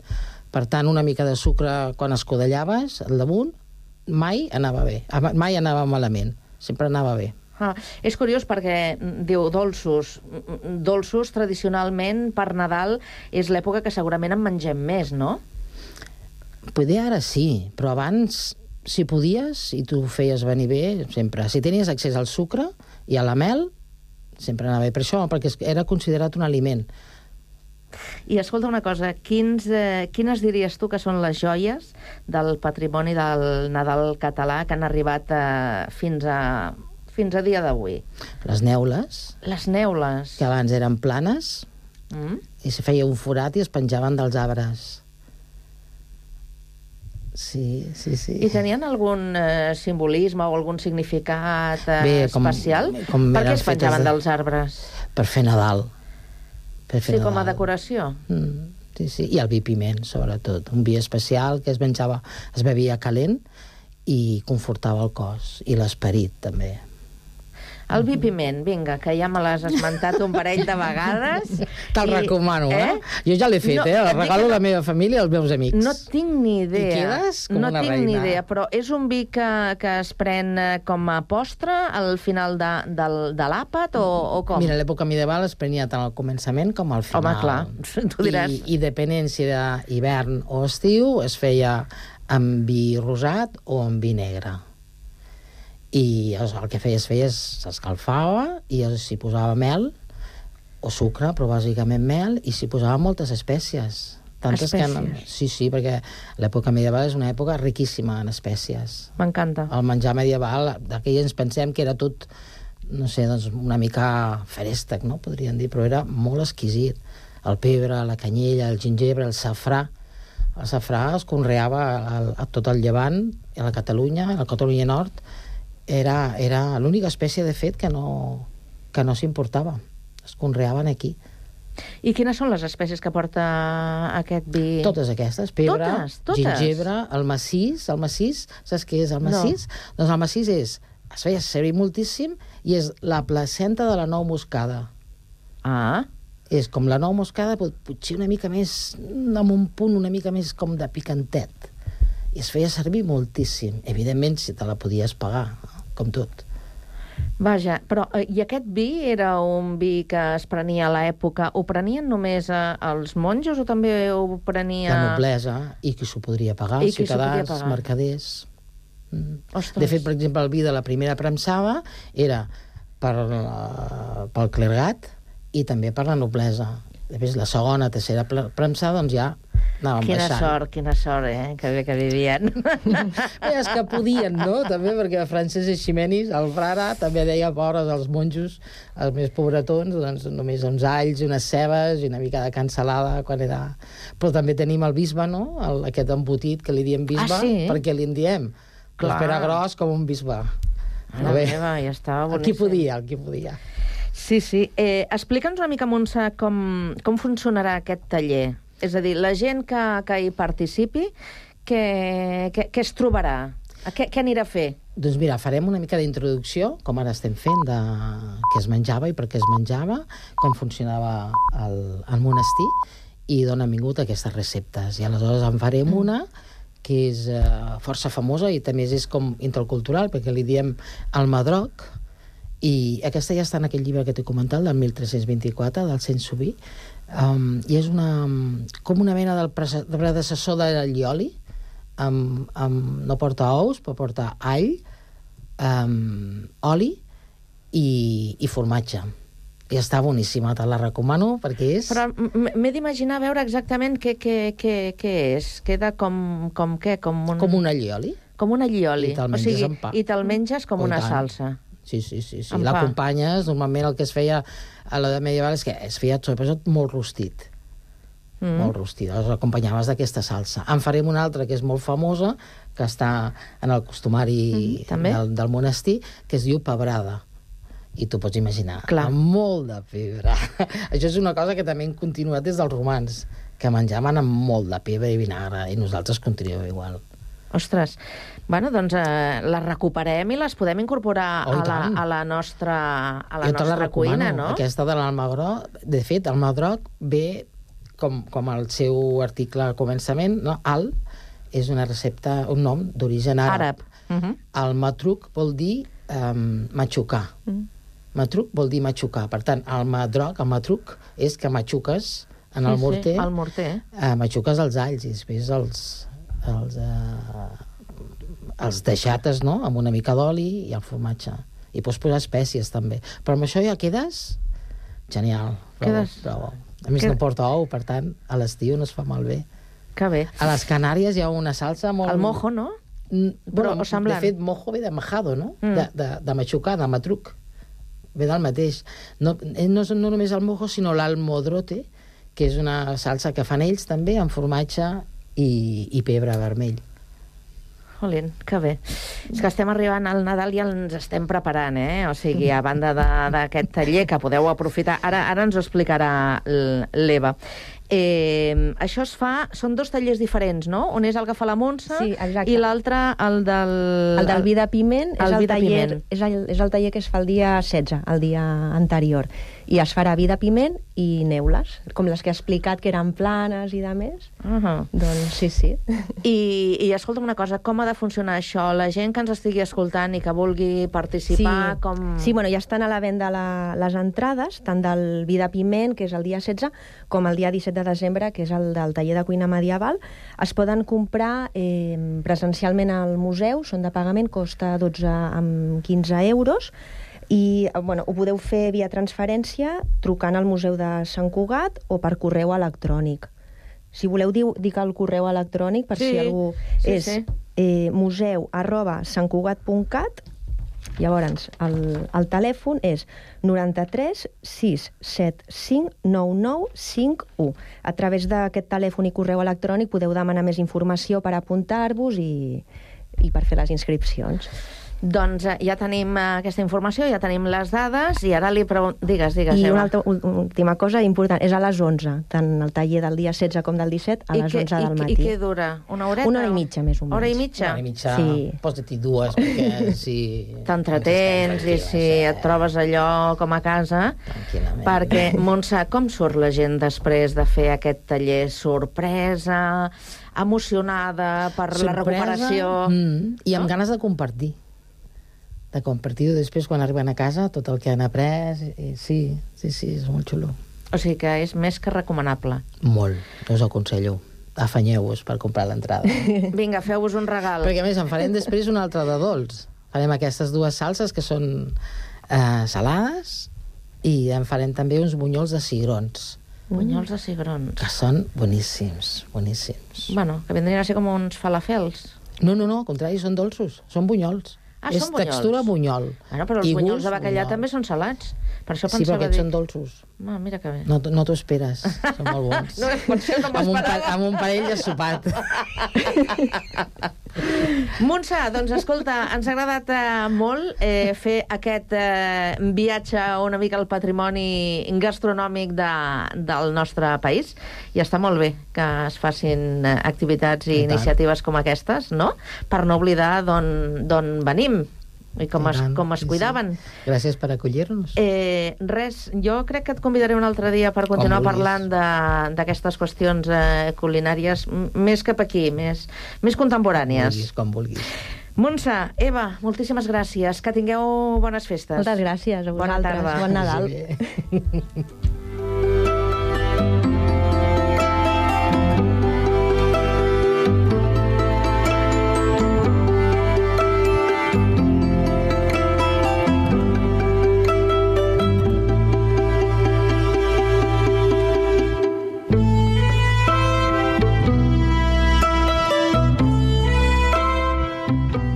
Speaker 12: Per tant, una mica de sucre quan escodellaves al damunt mai anava bé, mai anava malament, sempre anava bé.
Speaker 2: Ah, és curiós perquè mm, diu dolços. Mm, Dolços, tradicionalment, per Nadal, és l'època que segurament en mengem més, no?
Speaker 12: Poder ara sí, però abans, si podies, i tu ho feies venir bé, sempre. Si tenies accés al sucre i a la mel, sempre anava bé. Per això, perquè era considerat un aliment.
Speaker 2: I escolta una cosa, quins, eh, quines diries tu que són les joies del patrimoni del Nadal català que han arribat eh, fins a fins a dia d'avui?
Speaker 12: Les neules,
Speaker 2: Les neules.
Speaker 12: que abans eren planes,
Speaker 2: Mm?
Speaker 12: i se feia un forat i es penjaven dels arbres. Sí, sí, sí.
Speaker 2: I tenien algun eh, simbolisme o algun significat eh,
Speaker 12: Bé, com-
Speaker 2: especial?
Speaker 12: com
Speaker 2: per què es penjaven
Speaker 12: de-
Speaker 2: dels arbres?
Speaker 12: Per fer Nadal. Per fer
Speaker 2: Sí, com a
Speaker 12: Nadal.
Speaker 2: decoració?
Speaker 12: Mm, sí, sí. I el vi piment, sobretot. Un vi especial que es menjava, es bevia calent i confortava el cos. I l'esperit, també.
Speaker 2: El vi piment, vinga, que ja me l'has esmentat un parell de vegades.
Speaker 12: Te'l recomano, eh? Jo ja l'he fet,
Speaker 2: No,
Speaker 12: eh? El regalo
Speaker 2: que
Speaker 12: a la meva família i als meus amics.
Speaker 2: No tinc ni idea.
Speaker 12: I quedes com
Speaker 2: no
Speaker 12: una
Speaker 2: tinc ni idea, però és un vi que, que es pren eh, com a postre al final de, del, de l'àpat o, o com?
Speaker 12: Mira, l'època medieval es prenia tant al començament com al final.
Speaker 2: Home, clar, tu diràs.
Speaker 12: I, i depenent si era hivern o estiu, es feia amb vi rosat o amb vi negre. I el que feies, feies, s'escalfava i s'hi posava mel o sucre, però bàsicament mel, i s'hi posava moltes espècies. Tantes que...
Speaker 2: Espècies.
Speaker 12: Sí, sí, perquè l'època medieval és una època riquíssima en espècies.
Speaker 2: M'encanta.
Speaker 12: El menjar medieval, d'aquell ens pensem que era tot, no sé, doncs una mica ferèstec, no?, podríem dir, però era molt exquisit. El pebre, la canyella, el gingebre, el safrà. El safrà es conreava a, a tot el llevant, a la Catalunya, a la Catalunya Nord. Era, era l'única espècie, de fet, que no, que no s'importava. Es conreaven aquí.
Speaker 2: I quines són les espècies que porta aquest vi?
Speaker 12: Totes aquestes, pebre,
Speaker 2: Totes? Totes?
Speaker 12: gingebre, el massís, el massís, saps què és el massís? No. Doncs el massís és, es feia servir moltíssim i és la placenta de la nou moscada.
Speaker 2: Ah.
Speaker 12: És com la nou moscada, però potser una mica més, amb un punt una mica més com de picantet. I es feia servir moltíssim. Evidentment, si te la podies pagar, com tot.
Speaker 2: Vaja, però eh, i aquest vi era un vi que es prenia a l'època, ho prenien només eh, els monjos o també ho prenia...
Speaker 12: La noblesa, i qui s'ho podria pagar,
Speaker 2: I
Speaker 12: ciutadans,
Speaker 2: pagar.
Speaker 12: mercaders... Mm.
Speaker 2: Ostres.
Speaker 12: De fet, per exemple, el vi de la primera premsava era per, la, pel clergat i també per la noblesa. Després, la segona, tercera premsada, doncs ja anàvem
Speaker 2: Quina
Speaker 12: baixant.
Speaker 2: sort, quina sort, eh? Que bé que vivien.
Speaker 12: Bé, és que podien, no? També perquè Francesc Eiximenis, el frare, també deia pobres als monjos, els més pobretons, doncs només uns alls i unes cebes i una mica de cansalada quan era... Però també tenim el bisbe, no? El, aquest embotit que li diem bisbe,
Speaker 2: Ah, sí?
Speaker 12: perquè li en diem.
Speaker 2: Clar.
Speaker 12: Clar. L'espera gros com un bisbe.
Speaker 2: Mare meva, ja estava
Speaker 12: El qui
Speaker 2: boníssim.
Speaker 12: podia, el qui podia.
Speaker 2: Sí, sí. Eh, Explica'ns una mica, Montse, com, com funcionarà aquest taller. És a dir, la gent que, que hi participi, què, què, què es trobarà? A Què, què anirà a fer?
Speaker 12: Doncs mira, farem una mica d'introducció, com ara estem fent, de què es menjava i per què es menjava, com funcionava el, el monestir, i d'on han vingut aquestes receptes. I aleshores en farem una que és eh, força famosa i també és com intercultural, perquè li diem el madroc, i aquesta ja està en aquell llibre que t'he comentat, del 1324, del Cent Subí, um, i és una, com una mena del predecessor de l'allioli, amb, amb, no porta ous, però porta all, um, oli i, i formatge. I està boníssima, te la recomano perquè és...
Speaker 2: Però m'he d'imaginar veure exactament què, què, què, què és. Queda com, com què? Com un...
Speaker 12: Com un allioli.
Speaker 2: Com un allioli.
Speaker 12: I te'l
Speaker 2: o
Speaker 12: menges
Speaker 2: sigui,
Speaker 12: amb pa.
Speaker 2: I te'l menges com
Speaker 12: Oh, i
Speaker 2: una
Speaker 12: tant.
Speaker 2: salsa.
Speaker 12: Sí, sí, sí. sí. L'acompanyes, normalment el que es feia a l'edat medieval és que es feia sobretot molt rostit.
Speaker 2: Mm.
Speaker 12: molt rostit, els acompanyaves d'aquesta salsa. En farem una altra que és molt famosa, que està en el costumari
Speaker 2: Mm, també.
Speaker 12: del, del monestir, que es diu pebrada. I tu pots imaginar,
Speaker 2: Clar.
Speaker 12: amb molt de pebre. Això és una cosa que també hem continuat des dels romans, que menjaven amb molt de pebre i vinagre, i nosaltres continuem igual.
Speaker 2: Ostres, bueno, doncs eh, les recuperem i les podem incorporar
Speaker 12: Oh,
Speaker 2: a, la,
Speaker 12: tant.
Speaker 2: a la nostra, a la
Speaker 12: jo la
Speaker 2: nostra
Speaker 12: recomano,
Speaker 2: cuina, no?
Speaker 12: aquesta de l'almagroc. De fet, el madroc ve com, com el seu article al començament, no? Al és una recepta, un nom d'origen àrab.
Speaker 2: Àrab. Uh -huh.
Speaker 12: El matruc vol dir um, matxucar.
Speaker 2: Mm.
Speaker 12: Matruc vol dir matxucar. Per tant, el madroc, el matruc, és que matxuques en el
Speaker 2: Sí, sí,
Speaker 12: morter,
Speaker 2: el morter.
Speaker 12: eh, matxuques els alls i després els, els, eh, els deixates, no?, amb una mica d'oli i el formatge. I pots posar espècies, també. Però amb això ja quedes genial.
Speaker 2: Quedes-
Speaker 12: prou. A més,
Speaker 2: Qued-
Speaker 12: no porta ou, per tant, a l'estiu no es fa malbé.
Speaker 2: Que bé.
Speaker 12: A les Canàries hi ha una salsa molt...
Speaker 2: El mojo, no?
Speaker 12: Mm,
Speaker 2: Però,
Speaker 12: bueno,
Speaker 2: o semblant.
Speaker 12: De fet, mojo ve de majado, no?
Speaker 2: Mm.
Speaker 12: De, de, de matxucar, de matruc. Ve del mateix. No, eh, no és no només el mojo, sinó l'almodrote, que és una salsa que fan ells també, amb formatge i, i pebre vermell.
Speaker 2: Jolín, que bé. És que estem arribant al Nadal i ens estem preparant, eh? O sigui, a banda d'aquest taller que podeu aprofitar, ara, ara ens ho explicarà l'Eva. Eh, això es fa... Són dos tallers diferents, no? Un és el que fa la Montse
Speaker 13: Sí, exacte.
Speaker 2: i l'altre el del...
Speaker 13: El del vi de piment és
Speaker 2: el
Speaker 13: el,
Speaker 2: vi de
Speaker 13: taller,
Speaker 2: piment.
Speaker 13: és, el, és el taller que es fa el dia 16, el dia anterior. I es farà vi de piment i neules, com les que he explicat, que eren planes i de més.
Speaker 2: Uh -huh.
Speaker 13: Doncs sí, sí.
Speaker 2: I, I escolta'm una cosa, com ha de funcionar això? La gent que ens estigui escoltant i que vulgui participar,
Speaker 13: sí.
Speaker 2: com...
Speaker 13: Sí, bueno, ja estan a la venda la, les entrades, tant del vi de piment, que és el dia 16, com el dia 17 de desembre, que és el del taller de cuina medieval. Es poden comprar eh, presencialment al museu, són de pagament, costa 12 amb 15 euros, i eh, bueno, ho podeu fer via transferència trucant al Museu de Sant Cugat o per correu electrònic. Si voleu, diu, dic el correu electrònic per
Speaker 2: Sí,
Speaker 13: si algú...
Speaker 2: sí,
Speaker 13: és
Speaker 2: sí.
Speaker 13: eh, museu arroba santcugat.cat Llavors, el, el telèfon és 93 675 9951. A través d'aquest telèfon i correu electrònic podeu demanar més informació per apuntar-vos i, i per fer les inscripcions.
Speaker 2: Doncs eh, ja tenim eh, aquesta informació, ja tenim les dades, i ara li pregunto... Digues, digues,
Speaker 13: I
Speaker 2: Eva.
Speaker 13: una altra, última cosa important, és a les 11, tant el taller del dia 16 com del 17, a
Speaker 2: I
Speaker 13: les
Speaker 2: què-
Speaker 13: 11 del
Speaker 2: i,
Speaker 13: matí.
Speaker 2: I què dura? Una horeta?
Speaker 13: Una hora i mitja, més o menys.
Speaker 2: Hora i mitja?
Speaker 12: Una hora i mitja,
Speaker 13: Sí.
Speaker 12: posa-t'hi dues, perquè si...
Speaker 2: T'entretens i si et trobes allò com a casa...
Speaker 12: Tranquil·lament.
Speaker 2: Perquè, Montse, com surt la gent després de fer aquest taller? Sorpresa, emocionada per la recuperació...
Speaker 12: Mm, I amb ganes de compartir. De compartir després quan arriben a casa tot el que han après. I, sí, sí, sí, és molt xulo.
Speaker 2: O sigui que és més que recomanable.
Speaker 12: Molt, us ho aconsello. Afanyeu-vos per comprar l'entrada.
Speaker 2: Vinga, feu-vos un regal.
Speaker 12: Perquè a més en farem després una altra de dolç. Farem aquestes dues salses que són eh, salades i en farem també uns bunyols de cigrons,
Speaker 2: Bunyols de cigrons.
Speaker 12: que són boníssims, boníssims.
Speaker 2: Bueno, que vindrien a ser com uns falafels.
Speaker 12: No, no, no, al contrari, són dolços, són bunyols.
Speaker 2: Ah,
Speaker 12: és textura bunyol.
Speaker 2: Bueno, però els
Speaker 12: I
Speaker 2: bunyols de bacallà
Speaker 12: bunyol.
Speaker 2: també són salats. Per això
Speaker 12: Sí, però aquests
Speaker 2: dir...
Speaker 12: són dolços.
Speaker 2: Ah, mira que bé.
Speaker 12: No, no t'ho esperes, són molt bons.
Speaker 2: No, pot ser, no
Speaker 12: amb, un pa, amb un parell de sopat.
Speaker 2: Montse, doncs escolta, ens ha agradat eh, molt eh, fer aquest eh, viatge una mica al patrimoni gastronòmic de, del nostre país i està molt bé que es facin eh, activitats i,
Speaker 12: I
Speaker 2: iniciatives com aquestes, no? Per no oblidar d'on d'on venim i com
Speaker 12: I
Speaker 2: es, com es
Speaker 12: sí, sí.
Speaker 2: cuidaven.
Speaker 12: Gràcies per acollir-nos.
Speaker 2: Eh, res, jo crec que et convidaré un altre dia per continuar parlant de- d'aquestes qüestions eh, culinàries més cap aquí, més, més contemporànies.
Speaker 12: Vulguis, com vulguis.
Speaker 2: Montse, Eva, moltíssimes gràcies. Que tingueu bones festes.
Speaker 13: Moltes gràcies a
Speaker 2: Bona
Speaker 13: vosaltres.
Speaker 2: tarda.
Speaker 13: Bon Nadal.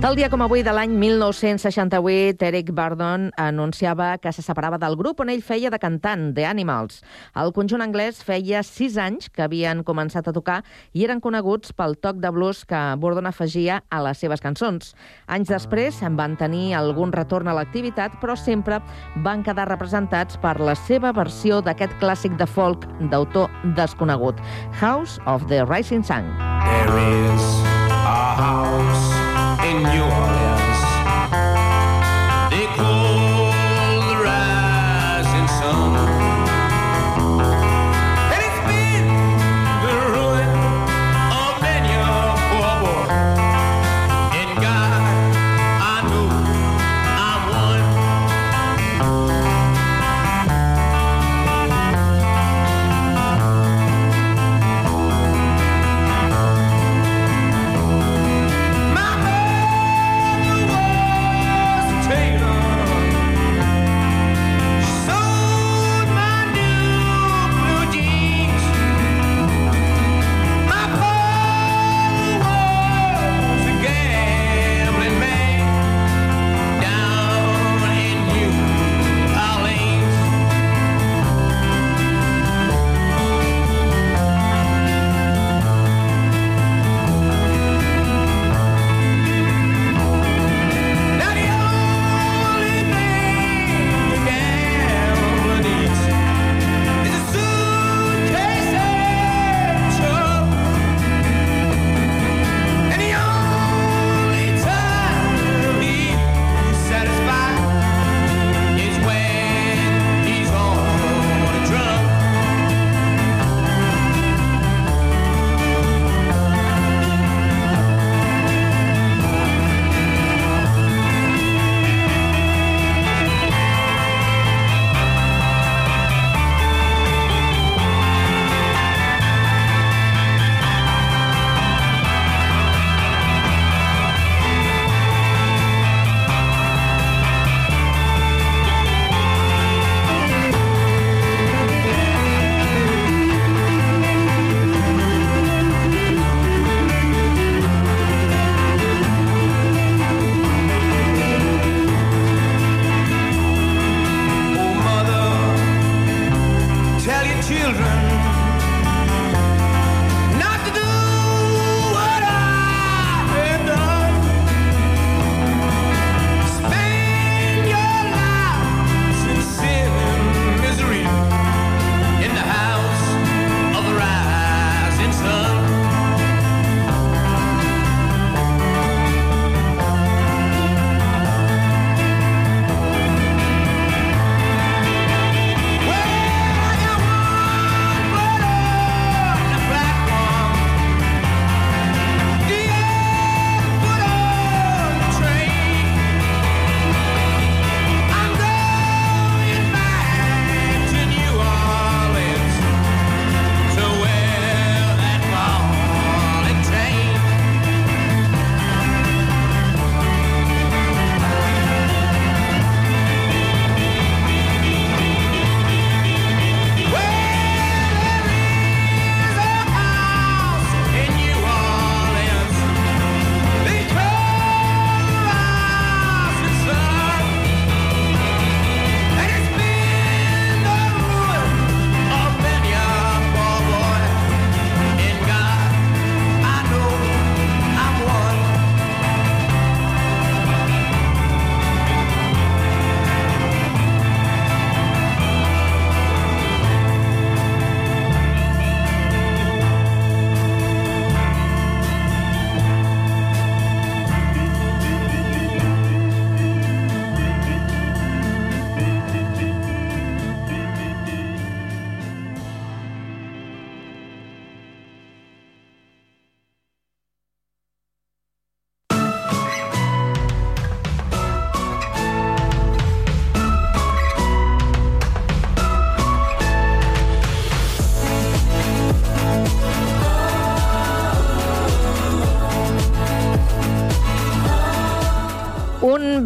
Speaker 2: Tal dia com avui de l'any 1968, Eric Burdon anunciava que se separava del grup on ell feia de cantant, The Animals. El conjunt anglès feia sis anys que havien començat a tocar i eren coneguts pel toc de blues que Burdon afegia a les seves cançons. Anys després en van tenir algun retorn a l'activitat, però sempre van quedar representats per la seva versió d'aquest clàssic de folk d'autor desconegut, House of the Rising Sun.
Speaker 14: There is a house New Orleans.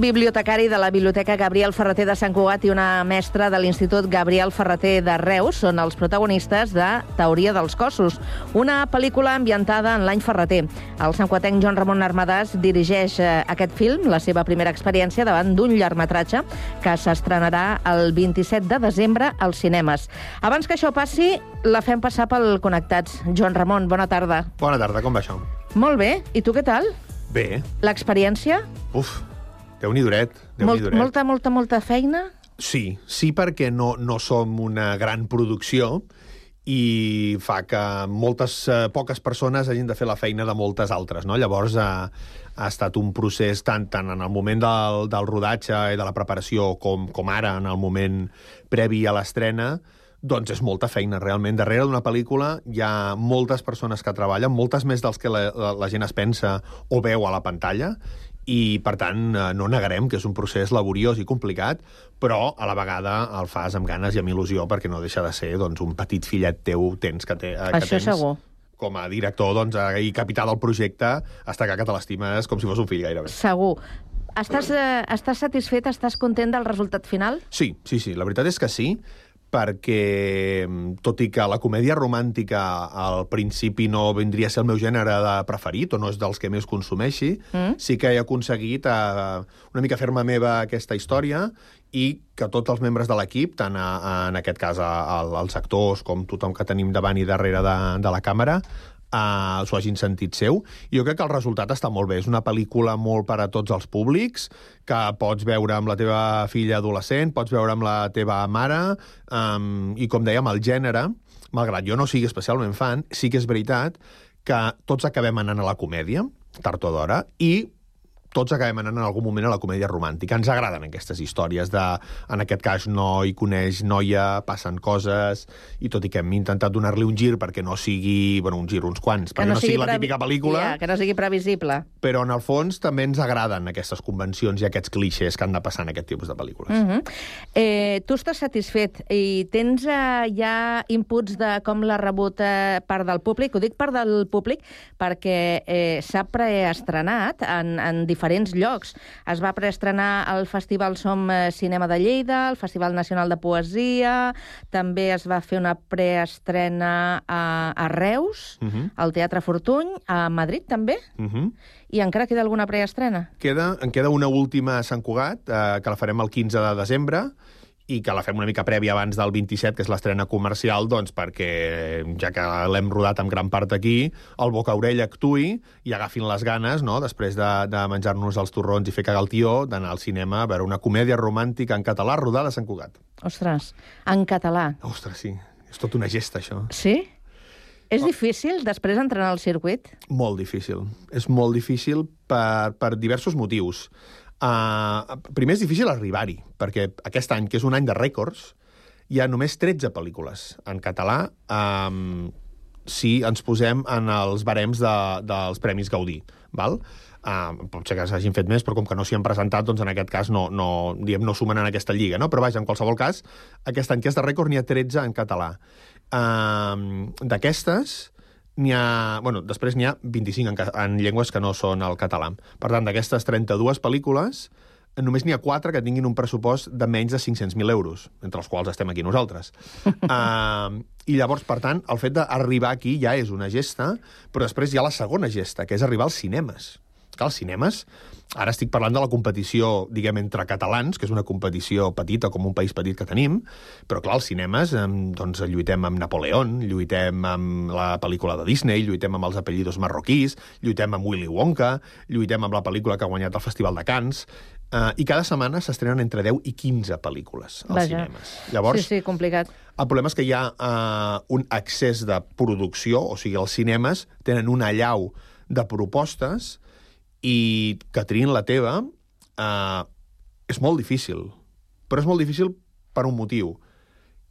Speaker 2: Bibliotecari de la Biblioteca Gabriel Ferreter de Sant Cugat i una mestra de l'Institut Gabriel Ferreter de Reus són els protagonistes de Teoria dels cossos, una pel·lícula ambientada en l'any Ferreter. El santcuatenc Joan Ramon Armadàs dirigeix eh, aquest film, la seva primera experiència, davant d'un llargmetratge que s'estrenarà el 27 de desembre als cinemes. Abans que això passi, la fem passar pel Connectats. Joan Ramon, bona tarda.
Speaker 15: Bona tarda, com va això?
Speaker 2: Molt bé. I tu què tal?
Speaker 15: Bé.
Speaker 2: L'experiència?
Speaker 15: Uf, déu-n'hi duret, déu
Speaker 2: Molt,
Speaker 15: nhi duret.
Speaker 2: molta, molta, molta feina?
Speaker 15: Sí, sí perquè no, no som una gran producció i fa que moltes, eh, poques persones hagin de fer la feina de moltes altres, no? Llavors ha, ha estat un procés tant, tant en el moment del, del rodatge i de la preparació com, com ara, en el moment previ a l'estrena, doncs és molta feina, realment. Darrere d'una pel·lícula hi ha moltes persones que treballen, moltes més dels que la, la, la gent es pensa o veu a la pantalla, i, per tant, eh, no negarem que és un procés laboriós i complicat, però a la vegada el fas amb ganes i amb il·lusió perquè no deixa de ser doncs, un petit fillet teu tens que, té, eh, que
Speaker 2: Això
Speaker 15: tens
Speaker 2: segur.
Speaker 15: com a director doncs, eh, i capità del projecte, està que te l'estimes com si fos un fill gairebé.
Speaker 2: Segur. Estàs, eh, estàs satisfet, estàs content del resultat final?
Speaker 15: Sí, sí, sí, la veritat és que sí, perquè, mm, tot i que la comèdia romàntica al principi no vindria a ser el meu gènere de preferit, o no és dels que més consumeixi,
Speaker 2: Mm.
Speaker 15: sí que he aconseguit eh, una mica fer-me meva aquesta història i que tots els membres de l'equip, tant a, a, en aquest cas a, a, els actors com tothom que tenim davant i darrere de, de la càmera, uh, s'ho hagin sentit seu. Jo crec que el resultat està molt bé. És una pel·lícula molt per a tots els públics, que pots veure amb la teva filla adolescent, pots veure amb la teva mare, um, i com dèiem, el gènere, malgrat jo no sigui especialment fan, sí que és veritat que tots acabem anant a la comèdia, tard o d'hora, i tots acabem anant en algun moment a la comèdia romàntica. Ens agraden aquestes històries de, en aquest cas, noi coneix noia, passen coses, i tot i que hem intentat donar-li un gir perquè no sigui, bueno, un gir, uns quants, perquè no, sigui la
Speaker 2: previ-
Speaker 15: típica pel·lícula,
Speaker 2: Ja, que no sigui previsible.
Speaker 15: però en el fons també ens agraden aquestes convencions i aquests clixés que han de passar en aquest tipus de pel·lícules.
Speaker 2: Mm -hmm. eh, tu estàs satisfet i tens eh, ja inputs de com l'ha rebut eh, part del públic? Ho dic part del públic perquè eh, s'ha preestrenat en, en diferents llocs. Es va preestrenar al Festival Som eh, Cinema de Lleida, al Festival Nacional de Poesia, també es va fer una preestrena a, a Reus,
Speaker 15: Uh -huh.
Speaker 2: al Teatre Fortuny, a Madrid també,
Speaker 15: Uh -huh.
Speaker 2: i encara queda alguna preestrena.
Speaker 15: Queda, en queda una última a Sant Cugat, eh, que la farem el 15 de desembre, i que la fem una mica prèvia abans del 27, que és l'estrena comercial, doncs perquè, ja que l'hem rodat en gran part aquí, el boca-orella actui i agafin les ganes, no?, després de, de menjar-nos els torrons i fer cagar el tió, d'anar al cinema a veure una comèdia romàntica en català rodada a Sant Cugat.
Speaker 2: Ostres, en català.
Speaker 15: Ostres, sí, és tot una gesta, això.
Speaker 2: Sí? És difícil després entrenar al circuit?
Speaker 15: Molt difícil. És molt difícil per, per diversos motius. Uh, primer és difícil arribar-hi, perquè aquest any, que és un any de rècords, hi ha només 13 pel·lícules en català um, si ens posem en els barems de, dels Premis Gaudí. Val? Uh, pot ser que s'hagin fet més, però com que no s'hi han presentat, doncs en aquest cas no, no, diguem, no sumen en aquesta lliga. No? Però vaja, en qualsevol cas, aquest any que és de rècord n'hi ha 13 en català. Uh, D'aquestes, n'hi ha... Bueno, després n'hi ha 25 en, en llengües que no són el català. Per tant, d'aquestes 32 pel·lícules, només n'hi ha 4 que tinguin un pressupost de menys de 500.000 euros, entre els quals estem aquí nosaltres. uh, I llavors, per tant, el fet d'arribar aquí ja és una gesta, però després hi ha la segona gesta, que és arribar als cinemes. Clar, als cinemes, ara estic parlant de la competició, diguem, entre catalans, que és una competició petita, com un país petit que tenim, però clar, als cinemes em, doncs, lluitem amb Napoleón, lluitem amb la pel·lícula de Disney, lluitem amb els apellidos marroquís, lluitem amb Willy Wonka, lluitem amb la pel·lícula que ha guanyat el Festival de Cannes, eh, i cada setmana s'estrenen entre 10 i 15 pel·lícules als
Speaker 2: Vaja.
Speaker 15: cinemes. Llavors,
Speaker 2: Sí, sí, complicat.
Speaker 15: el problema és que hi ha uh, un excés de producció, o sigui, els cinemes tenen una llau de propostes i que triïn la teva uh, és molt difícil. Però és molt difícil per un motiu,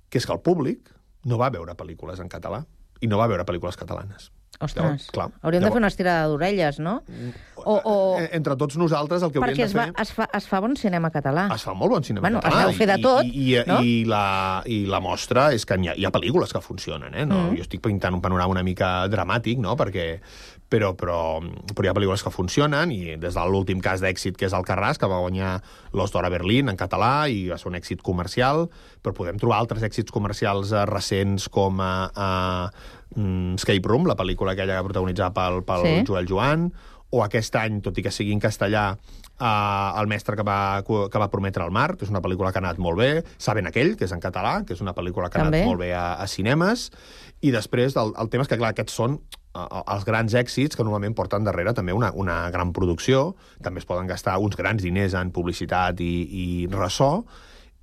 Speaker 15: que és que el públic no va veure pel·lícules en català i no va veure pel·lícules catalanes.
Speaker 2: Ostres,
Speaker 15: Llavors, clar,
Speaker 2: hauríem de
Speaker 15: llavors-
Speaker 2: fer una estirada d'orelles, no? O, o...
Speaker 15: eh, entre tots nosaltres el que hauríem
Speaker 2: Perquè
Speaker 15: de fer...
Speaker 2: va, es, fa, es fa bon cinema català.
Speaker 15: Es fa molt bon cinema
Speaker 2: Bueno,
Speaker 15: català.
Speaker 2: es deu fer de
Speaker 15: i-
Speaker 2: tot,
Speaker 15: I, i,
Speaker 2: no?
Speaker 15: i, la, I la mostra és que hi ha, hi ha pel·lícules que funcionen, eh? No?
Speaker 2: Mm.
Speaker 15: Jo estic pintant un panorama una mica dramàtic, no? Perquè, però, però, però hi ha pel·lícules que funcionen i des de l'últim cas d'èxit que és el Carràs, que va guanyar l'Os d'Or a Berlín en català i va ser un èxit comercial, però podem trobar altres èxits comercials eh, recents com a, a mm, Escape Room, la pel·lícula aquella que protagonitzava pel, pel
Speaker 2: Sí.
Speaker 15: Joel Joan, o aquest any, tot i que sigui en castellà, uh, El mestre que va, que va prometre el mar, que és una pel·lícula que ha anat molt bé, Saben aquell, que és en català, que és una pel·lícula que ha
Speaker 2: També.
Speaker 15: anat molt bé a, a cinemes, i després el, el tema és que, clar, aquests són uh, els grans èxits que normalment porten darrere també una, una gran producció, també es poden gastar uns grans diners en publicitat i, i ressò,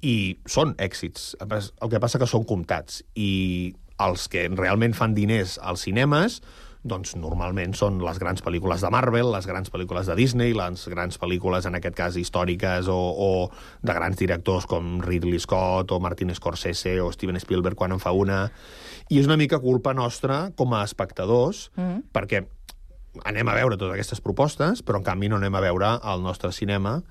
Speaker 15: i són èxits. El que passa que són comptats. I els que realment fan diners als cinemes doncs normalment són les grans pel·lícules de Marvel, les grans pel·lícules de Disney, les grans pel·lícules, en aquest cas, històriques o, o de grans directors com Ridley Scott o Martin Scorsese o Steven Spielberg quan en fa una. I és una mica culpa nostra com a espectadors,
Speaker 2: Mm.
Speaker 15: perquè anem a veure totes aquestes propostes, però en canvi no anem a veure el nostre cinema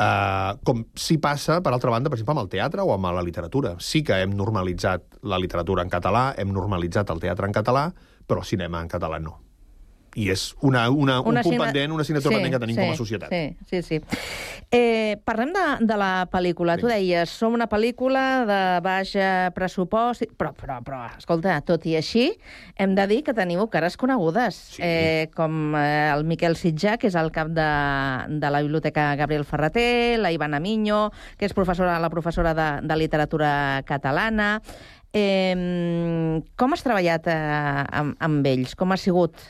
Speaker 15: Uh, com si passa, per altra banda, per exemple, amb el teatre o amb la literatura. Sí que hem normalitzat la literatura en català, hem normalitzat el teatre en català, però cinema en català no. I és una, una, un punt pendent, una assignatura pendent que tenim
Speaker 2: sí,
Speaker 15: com a societat.
Speaker 2: Sí, sí, sí. Eh, parlem de, de la pel·lícula. Tu deies, som una pel·lícula de baix eh, pressupost, però, però, però, escolta, tot i així, hem de dir que teniu cares conegudes, sí. eh, com eh, el Miquel Sitjà, que és el cap de, de la Biblioteca Gabriel Ferreter, la Ivana Miño, que és professora, la professora de, de literatura catalana. Eh, com has treballat eh, amb, amb ells? Com ha sigut?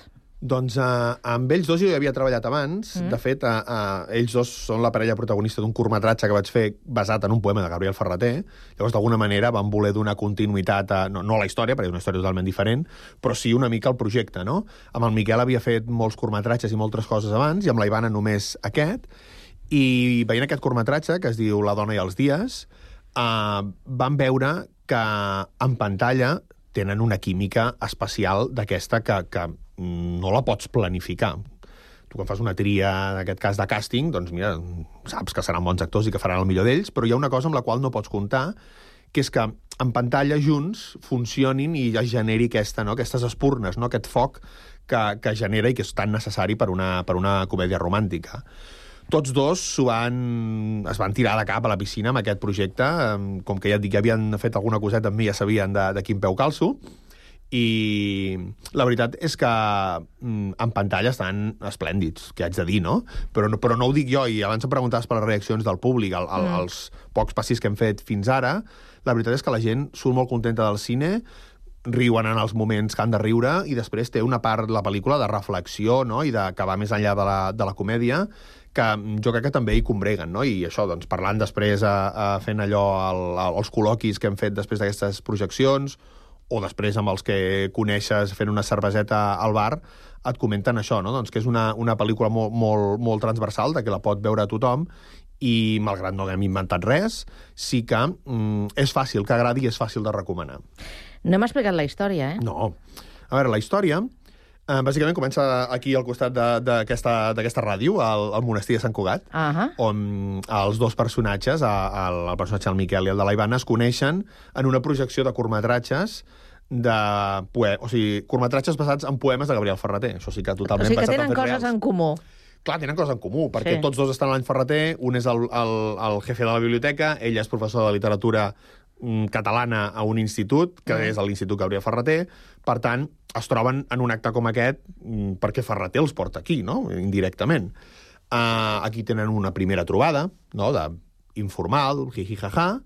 Speaker 15: Doncs uh, amb ells dos jo hi havia treballat abans.
Speaker 2: Mm.
Speaker 15: De fet, uh, uh, ells dos són la parella protagonista d'un curtmetratge que vaig fer basat en un poema de Gabriel Ferreter. Llavors, d'alguna manera, van voler donar continuïtat a... No, no a la història, perquè és una història totalment diferent, però sí una mica al projecte, no? Amb el Miquel havia fet molts curtmetratges i moltes coses abans, i amb la Ivana només aquest. I veient aquest curtmetratge, que es diu La dona i els dies, uh, van veure que en pantalla tenen una química especial d'aquesta que, que no la pots planificar. Tu quan fas una tria, en aquest cas de càsting, doncs mira, saps que seran bons actors i que faran el millor d'ells, però hi ha una cosa amb la qual no pots comptar, que és que en pantalla junts funcionin i es generi aquesta, no? aquestes espurnes, no? aquest foc que, que genera i que és tan necessari per una, per una comèdia romàntica. Tots dos van, es van tirar de cap a la piscina amb aquest projecte. Com que ja et dic, ja havien fet alguna coseta amb mi, ja sabien de, de quin peu calço. I la veritat és que mm, en pantalla estan esplèndids, que haig de dir, no? Però, no? però no ho dic jo, i abans em preguntaves per les reaccions del públic, el, el,
Speaker 2: Mm.
Speaker 15: els pocs passis que hem fet fins ara, la veritat és que la gent surt molt contenta del cine, riuen en els moments que han de riure i després té una part, la pel·lícula, de reflexió no? i de, que va més enllà de la, de la comèdia que jo crec que també hi combreguen, no? I això, doncs, parlant després, a, a fent allò, el, els col·loquis que hem fet després d'aquestes projeccions, o després amb els que coneixes fent una cerveseta al bar, et comenten això, no? doncs que és una, una pel·lícula molt, molt, molt transversal, de que la pot veure tothom, i malgrat no haguem inventat res, sí que mm, és fàcil que agradi i és fàcil de recomanar.
Speaker 2: No hem explicat la història, eh?
Speaker 15: No. A veure, la història, bàsicament comença aquí al costat de- d'aquesta ràdio, al, al monestir de Sant Cugat,
Speaker 2: Uh -huh.
Speaker 15: on els dos personatges, el, el personatge del Miquel i el de la Ivana, es coneixen en una projecció de curtmetratges de poe... o sigui, curtmetratges basats en poemes de Gabriel Ferreter. Això sí que
Speaker 2: O
Speaker 15: totalment
Speaker 2: sigui que tenen coses
Speaker 15: reals.
Speaker 2: en comú.
Speaker 15: Clar, tenen coses en comú, perquè
Speaker 2: Sí.
Speaker 15: tots dos estan a l'any Ferreter, un és el, el, el jefe de la biblioteca, ell és professor de literatura catalana a un institut, que
Speaker 2: Mm.
Speaker 15: és l'Institut Gabriel Ferreter, per tant, es troben en un acte com aquest mm, perquè Ferreter els porta aquí, no?, indirectament. Uh, aquí tenen una primera trobada, no?, de informal, jiji-jaja,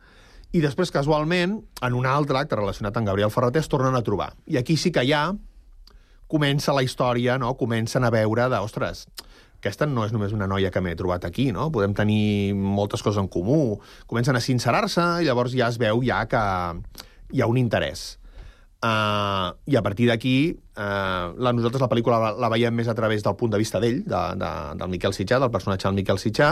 Speaker 15: i després, casualment, en un altre acte relacionat amb Gabriel Ferreter es tornen a trobar. I aquí sí que ja comença la història, no? Comencen a veure de, ostres, aquesta no és només una noia que m'he trobat aquí, no? Podem tenir moltes coses en comú. Comencen a sincerar-se i llavors ja es veu ja que hi ha un interès. Uh, I a partir d'aquí, uh, la, nosaltres la pel·lícula la, la veiem més a través del punt de vista d'ell, de, de, del Miquel Sitjà, del personatge del Miquel Sitjà,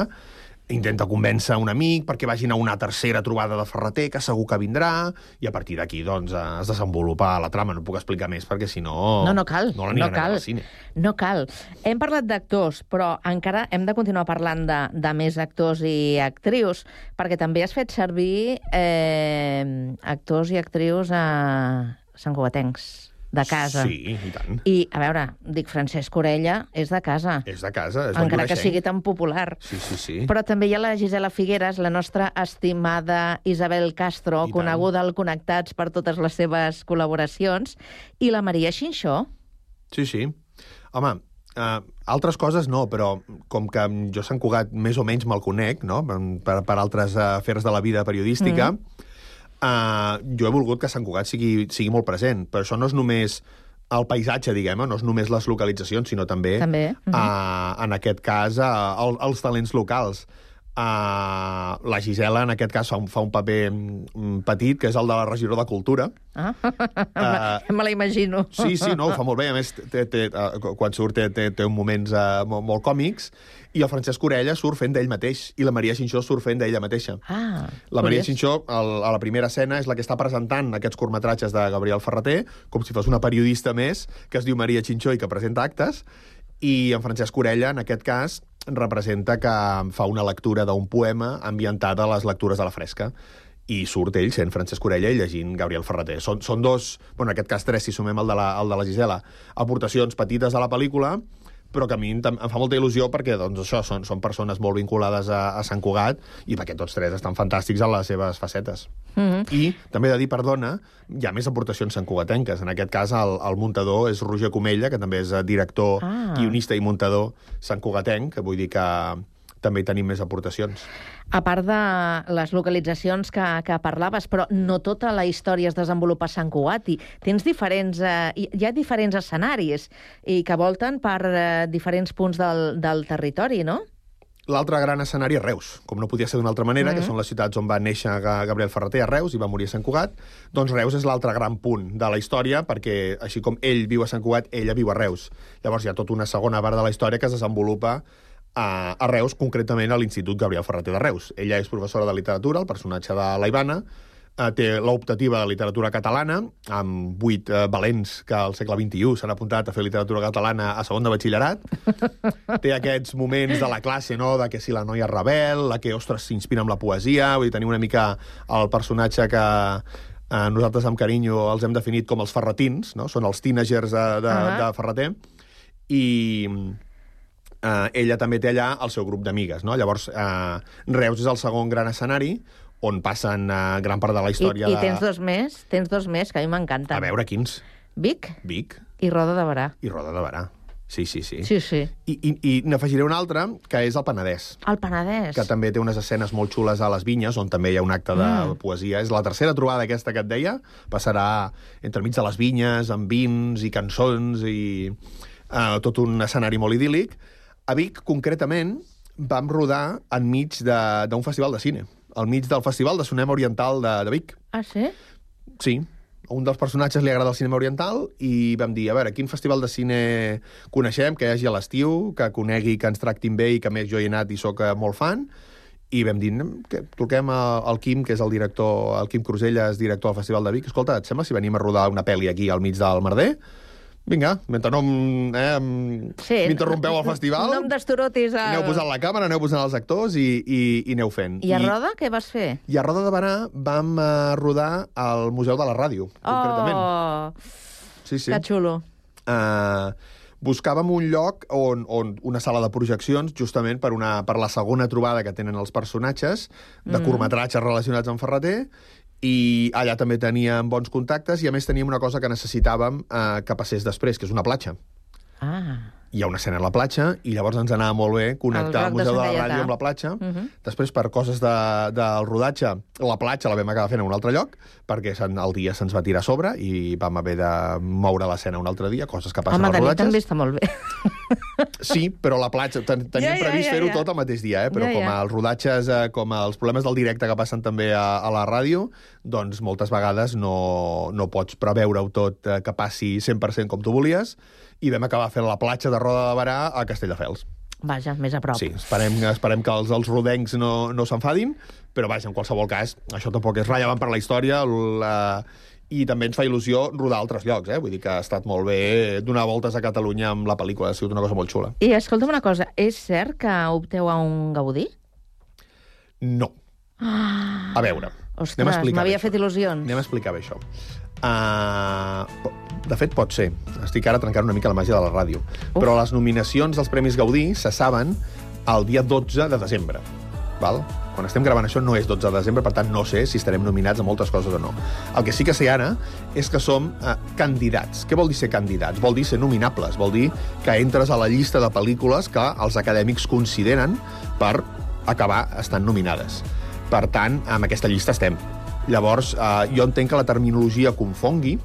Speaker 15: intenta convèncer un amic perquè vagin a una tercera trobada de Ferreter, que segur que vindrà, i a partir d'aquí doncs, eh, es desenvolupa la trama. No puc explicar més, perquè si no...
Speaker 2: No, no cal.
Speaker 15: No
Speaker 2: No, cal.
Speaker 15: cine.
Speaker 2: No cal. Hem parlat d'actors, però encara hem de continuar parlant de, de més actors i actrius, perquè també has fet servir eh, actors i actrius a Sant Cugatencs, de casa.
Speaker 15: Sí, i tant.
Speaker 2: I, a veure, dic Francesc Orella, és de casa.
Speaker 15: És de casa, és
Speaker 2: Encara que sigui tan popular.
Speaker 15: Sí, sí, sí.
Speaker 2: Però també hi ha la Gisela Figueres, la nostra estimada Isabel Castro,
Speaker 15: I tant.
Speaker 2: coneguda al Connectats per totes les seves col·laboracions, i la Maria Xinxó.
Speaker 15: Sí, sí. Home, uh, altres coses no, però com que jo Sant Cugat més o menys me'l conec, no?, per, per altres afers de la vida periodística, mm. Uh, jo he volgut que Sant Cugat sigui, sigui molt present. Però això no és només el paisatge, diguem no és només les localitzacions, sinó també,
Speaker 2: També, mhm.
Speaker 15: uh, en aquest cas, uh, el, els talents locals. Uh, la Gisela, en aquest cas, fa un, fa un paper mm, petit, que és el de la regidora de Cultura.
Speaker 2: Ah,
Speaker 15: Eh,
Speaker 2: me la imagino.
Speaker 15: Sí, sí, no, ho fa molt bé. A més, té, té, uh, quan surt té, té, té uns moments uh, molt, molt còmics, i el Francesc Orella surt fent d'ell mateix, i la Maria Xinxó surt fent d'ella mateixa.
Speaker 2: Ah,
Speaker 15: La Maria. Xinxó, al, a la primera escena, és la que està presentant aquests curtmetratges de Gabriel Ferreter, com si fos una periodista més, que es diu Maria Xinxó i que presenta actes, i en Francesc Orella, en aquest cas, representa que fa una lectura d'un poema ambientada a les lectures de la fresca i surt ell sent Francesc Orella i llegint Gabriel Ferreter. Són, són dos, bueno, en aquest cas tres, si sumem el de, la, el de la Gisela, aportacions petites a la pel·lícula, però que a mi em, em fa molta il·lusió perquè doncs, això són, són persones molt vinculades a, a Sant Cugat i perquè tots tres estan fantàstics en les seves facetes.
Speaker 2: Mm -hmm.
Speaker 15: I també he de dir, perdona, hi ha més aportacions santcugatenques. En aquest cas, el, el muntador és Roger Comella, que també és eh, director,
Speaker 2: Ah.
Speaker 15: ah. guionista i muntador santcugatenc, que vull dir que també hi tenim més aportacions.
Speaker 2: A part de les localitzacions que, que parlaves, però no tota la història es desenvolupa a Sant Cugat. I tens diferents, eh, hi ha diferents escenaris i que volten per eh, diferents punts del, del territori, no?
Speaker 15: L'altre gran escenari és Reus, com no podia ser d'una altra manera, mm -hmm. que són les ciutats on va néixer Ga- Gabriel Ferreter, a Reus, i va morir a Sant Cugat. Doncs Reus és l'altre gran punt de la història, perquè així com ell viu a Sant Cugat, ella viu a Reus. Llavors hi ha tota una segona part de la història que es desenvolupa a, a Reus, concretament a l'Institut Gabriel Ferreter de Reus. Ella és professora de literatura, el personatge de la Ivana, eh, té l'optativa de literatura catalana, amb vuit eh, valents que al segle XXI s'han apuntat a fer literatura catalana a segon de batxillerat. té aquests moments de la classe, no?, de que si la noia rebel, la que, ostres, s'inspira amb la poesia, vull dir, tenim una mica el personatge que eh, nosaltres amb carinyo els hem definit com els ferretins, no? Són els teenagers de, de, uh. -huh. de Ferreter. I eh, ella també té allà el seu grup d'amigues, no? Llavors, eh, Reus és el segon gran escenari on passen eh, gran part de la
Speaker 2: I,
Speaker 15: història
Speaker 2: I
Speaker 15: de...
Speaker 2: tens dos més, tens dos més, que a mi m'encanten.
Speaker 15: A veure, quins?
Speaker 2: Vic
Speaker 15: Vic
Speaker 2: i Roda de Barà.
Speaker 15: i Roda de Barà. Sí, sí, sí.
Speaker 2: Sí, sí.
Speaker 15: I, i, i n'afegiré un altre, que és el Penedès
Speaker 2: El Penedès.
Speaker 15: que també té unes escenes molt xules a les vinyes, on també hi ha un acte de
Speaker 2: Mm.
Speaker 15: poesia. És la tercera trobada aquesta que et deia. Passarà entremig de les vinyes, amb vins i cançons i uh, tot un escenari molt idíl·lic. A Vic, concretament, vam rodar enmig de- d'un festival de cine, al mig del Festival de Cinema Oriental de, de Vic.
Speaker 2: Ah, sí?
Speaker 15: Sí, a un dels personatges li agrada el cinema oriental i vam dir, a veure, quin festival de cine coneixem, que hi hagi a l'estiu, que conegui, que ens tractin bé i que més jo hi he anat i sóc eh, molt fan, i vam dir, "Anem, que truquem al Quim, que és el director, el Quim Cruselles, director del Festival de Vic, escolta, et sembla si venim a rodar una pel·li aquí al mig del merder? Vinga, mentre no eh,
Speaker 2: Sí,
Speaker 15: m'interrompeu al festival,
Speaker 2: No em destorotis. El...
Speaker 15: aneu posant la càmera, aneu posant els actors i, i, i aneu fent.
Speaker 2: I a Roda què vas fer?
Speaker 15: I a Roda de Barà vam eh, rodar al Museu de la Ràdio, concretament.
Speaker 2: Oh,
Speaker 15: Sí, sí.
Speaker 2: que xulo.
Speaker 15: Uh, buscàvem un lloc on, on una sala de projeccions, justament per, una, per la segona trobada que tenen els personatges, de
Speaker 2: Mm.
Speaker 15: curtmetratges relacionats amb Ferreter, i allà també teníem bons contactes, i a més teníem una cosa que necessitàvem uh, que passés després, que és una platja.
Speaker 2: Ah.
Speaker 15: Hi ha una escena a la platja, i llavors ens anava molt bé
Speaker 2: El
Speaker 15: connectar el,
Speaker 2: de
Speaker 15: Museu de,
Speaker 2: Sant
Speaker 15: la. Ràdio amb la platja.
Speaker 2: Uh -huh.
Speaker 15: Després, per coses de, del rodatge, la platja la vam acabar fent a un altre lloc, perquè el dia se'ns va tirar a sobre i vam haver de moure l'escena un altre dia, coses que passen
Speaker 2: Home,
Speaker 15: als
Speaker 2: de nit
Speaker 15: rodatges.
Speaker 2: també està molt bé.
Speaker 15: Sí, però la platja... Ten, teníem
Speaker 2: Ja, ja,
Speaker 15: previst
Speaker 2: ja,
Speaker 15: fer-ho
Speaker 2: ja.
Speaker 15: tot el mateix dia, eh? però
Speaker 2: Ja,
Speaker 15: com
Speaker 2: ja.
Speaker 15: els rodatges, eh, com els problemes del directe que passen també a, a la ràdio, doncs moltes vegades no, no pots preveure-ho tot eh, que passi 100% com tu volies, i vam acabar fent la platja de Roda de Barà a Castelldefels.
Speaker 2: Vaja, més a prop.
Speaker 15: Sí, esperem, esperem que els, els rodencs no, no s'enfadin, però vaja, en qualsevol cas, això tampoc és rellevant per la història, la, i també ens fa il·lusió rodar a altres llocs, eh? Vull dir que ha estat molt bé donar voltes a Catalunya amb la pel·lícula, ha sigut una cosa molt xula.
Speaker 2: I escolta'm una cosa, és cert que opteu a un Gaudí?
Speaker 15: No.
Speaker 2: Ah,
Speaker 15: A veure,
Speaker 2: ostres, m'havia fet il·lusions.
Speaker 15: Anem a explicar bé això. Uh, de fet, pot ser. Estic ara trencant una mica la màgia de la ràdio. Uf. Però les nominacions dels Premis Gaudí se saben el dia 12 de desembre. Val? Quan estem gravant això no és 12 de desembre, per tant no sé si estarem nominats a moltes coses o no. El que sí que sé ara és que som eh, candidats. Què vol dir ser candidats? Vol dir ser nominables, vol dir que entres a la llista de pel·lícules que els acadèmics consideren per acabar estant nominades. Per tant, amb aquesta llista estem. Llavors, eh, jo entenc que la terminologia confongui,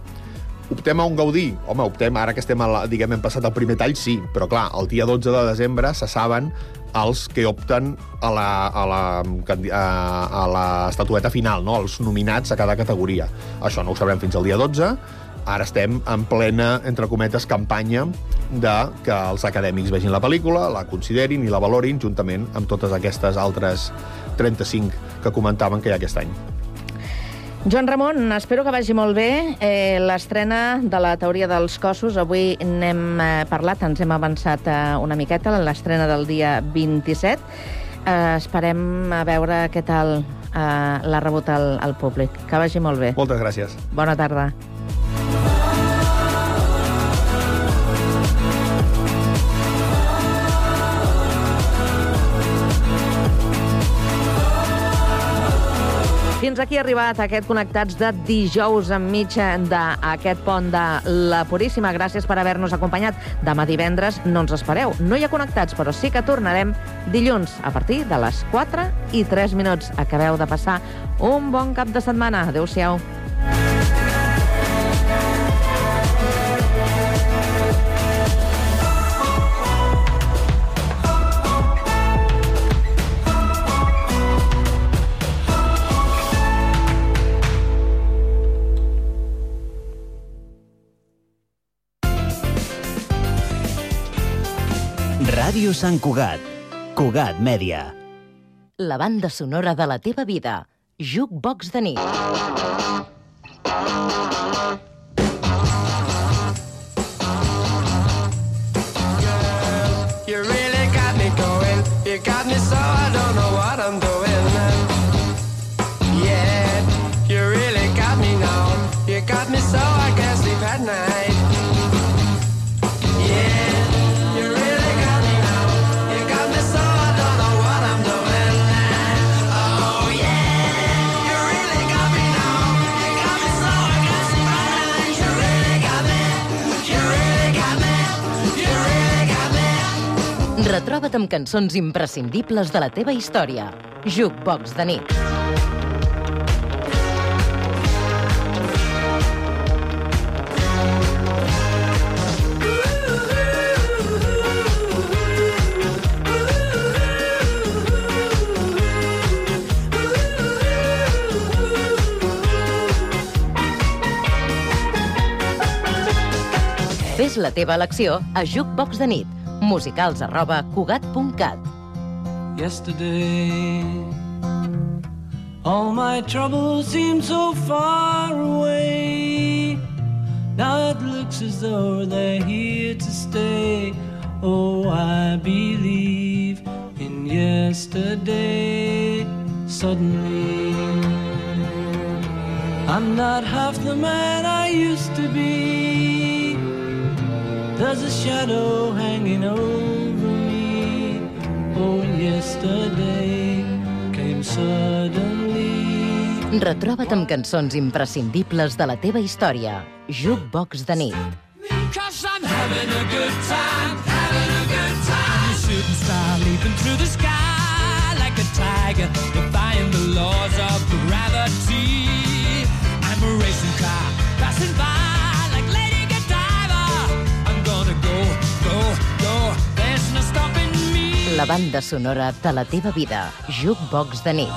Speaker 15: Optem a un Gaudí? Home, optem, ara que estem, a la, diguem, hem passat el primer tall, sí, però clar, el dia 12 de desembre se saben els que opten a la, a la, a, a la estatueta final, no? els nominats a cada categoria. Això no ho sabrem fins al dia 12, ara estem en plena, entre cometes, campanya de que els acadèmics vegin la pel·lícula, la considerin i la valorin, juntament amb totes aquestes altres 35 que comentaven que hi ha aquest any.
Speaker 2: Joan Ramon, espero que vagi molt bé eh, l'estrena de la teoria dels cossos. Avui n'hem eh, parlat, ens hem avançat eh, una miqueta, l'estrena del dia 27. Eh, esperem a veure què tal eh, l'ha rebut el, el públic. Que vagi molt bé.
Speaker 15: Moltes gràcies.
Speaker 2: Bona tarda. Fins aquí ha arribat aquest Connectats de dijous enmig d'aquest pont de la Puríssima. Gràcies per haver-nos acompanyat. Demà divendres no ens espereu. No hi ha Connectats, però sí que tornarem dilluns a partir de les 4 i 3 minuts. Acabeu de passar un bon cap de setmana. Adéu-siau.
Speaker 16: Ràdio Sant Cugat. Cugat Mèdia.
Speaker 11: La banda sonora de la teva vida. Jukebox de nit. Retroba't amb cançons imprescindibles de la teva història. Jukebox de nit. Fes la teva elecció a Jukebox de nit. Musicals arroba cugat.cat.
Speaker 17: Yesterday, all my troubles seem so far away. Now it looks as though they're here to stay. Oh, I believe in yesterday. Suddenly, I'm not half the man I used to be. There's a shadow hanging over me. Oh, yesterday came suddenly.
Speaker 11: Retroba't amb cançons imprescindibles de la teva història. Jukebox de nit.
Speaker 17: Cause I'm having a good time, having a good time. Shooting star leaping through the sky like a tiger, defying the laws of gravity.
Speaker 11: la banda sonora de la teva vida, Jukebox de nit.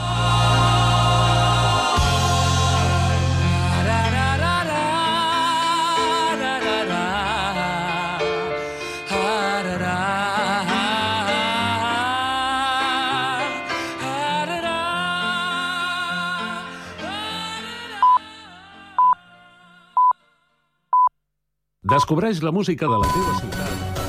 Speaker 18: Descobreix la música de la teva ciutat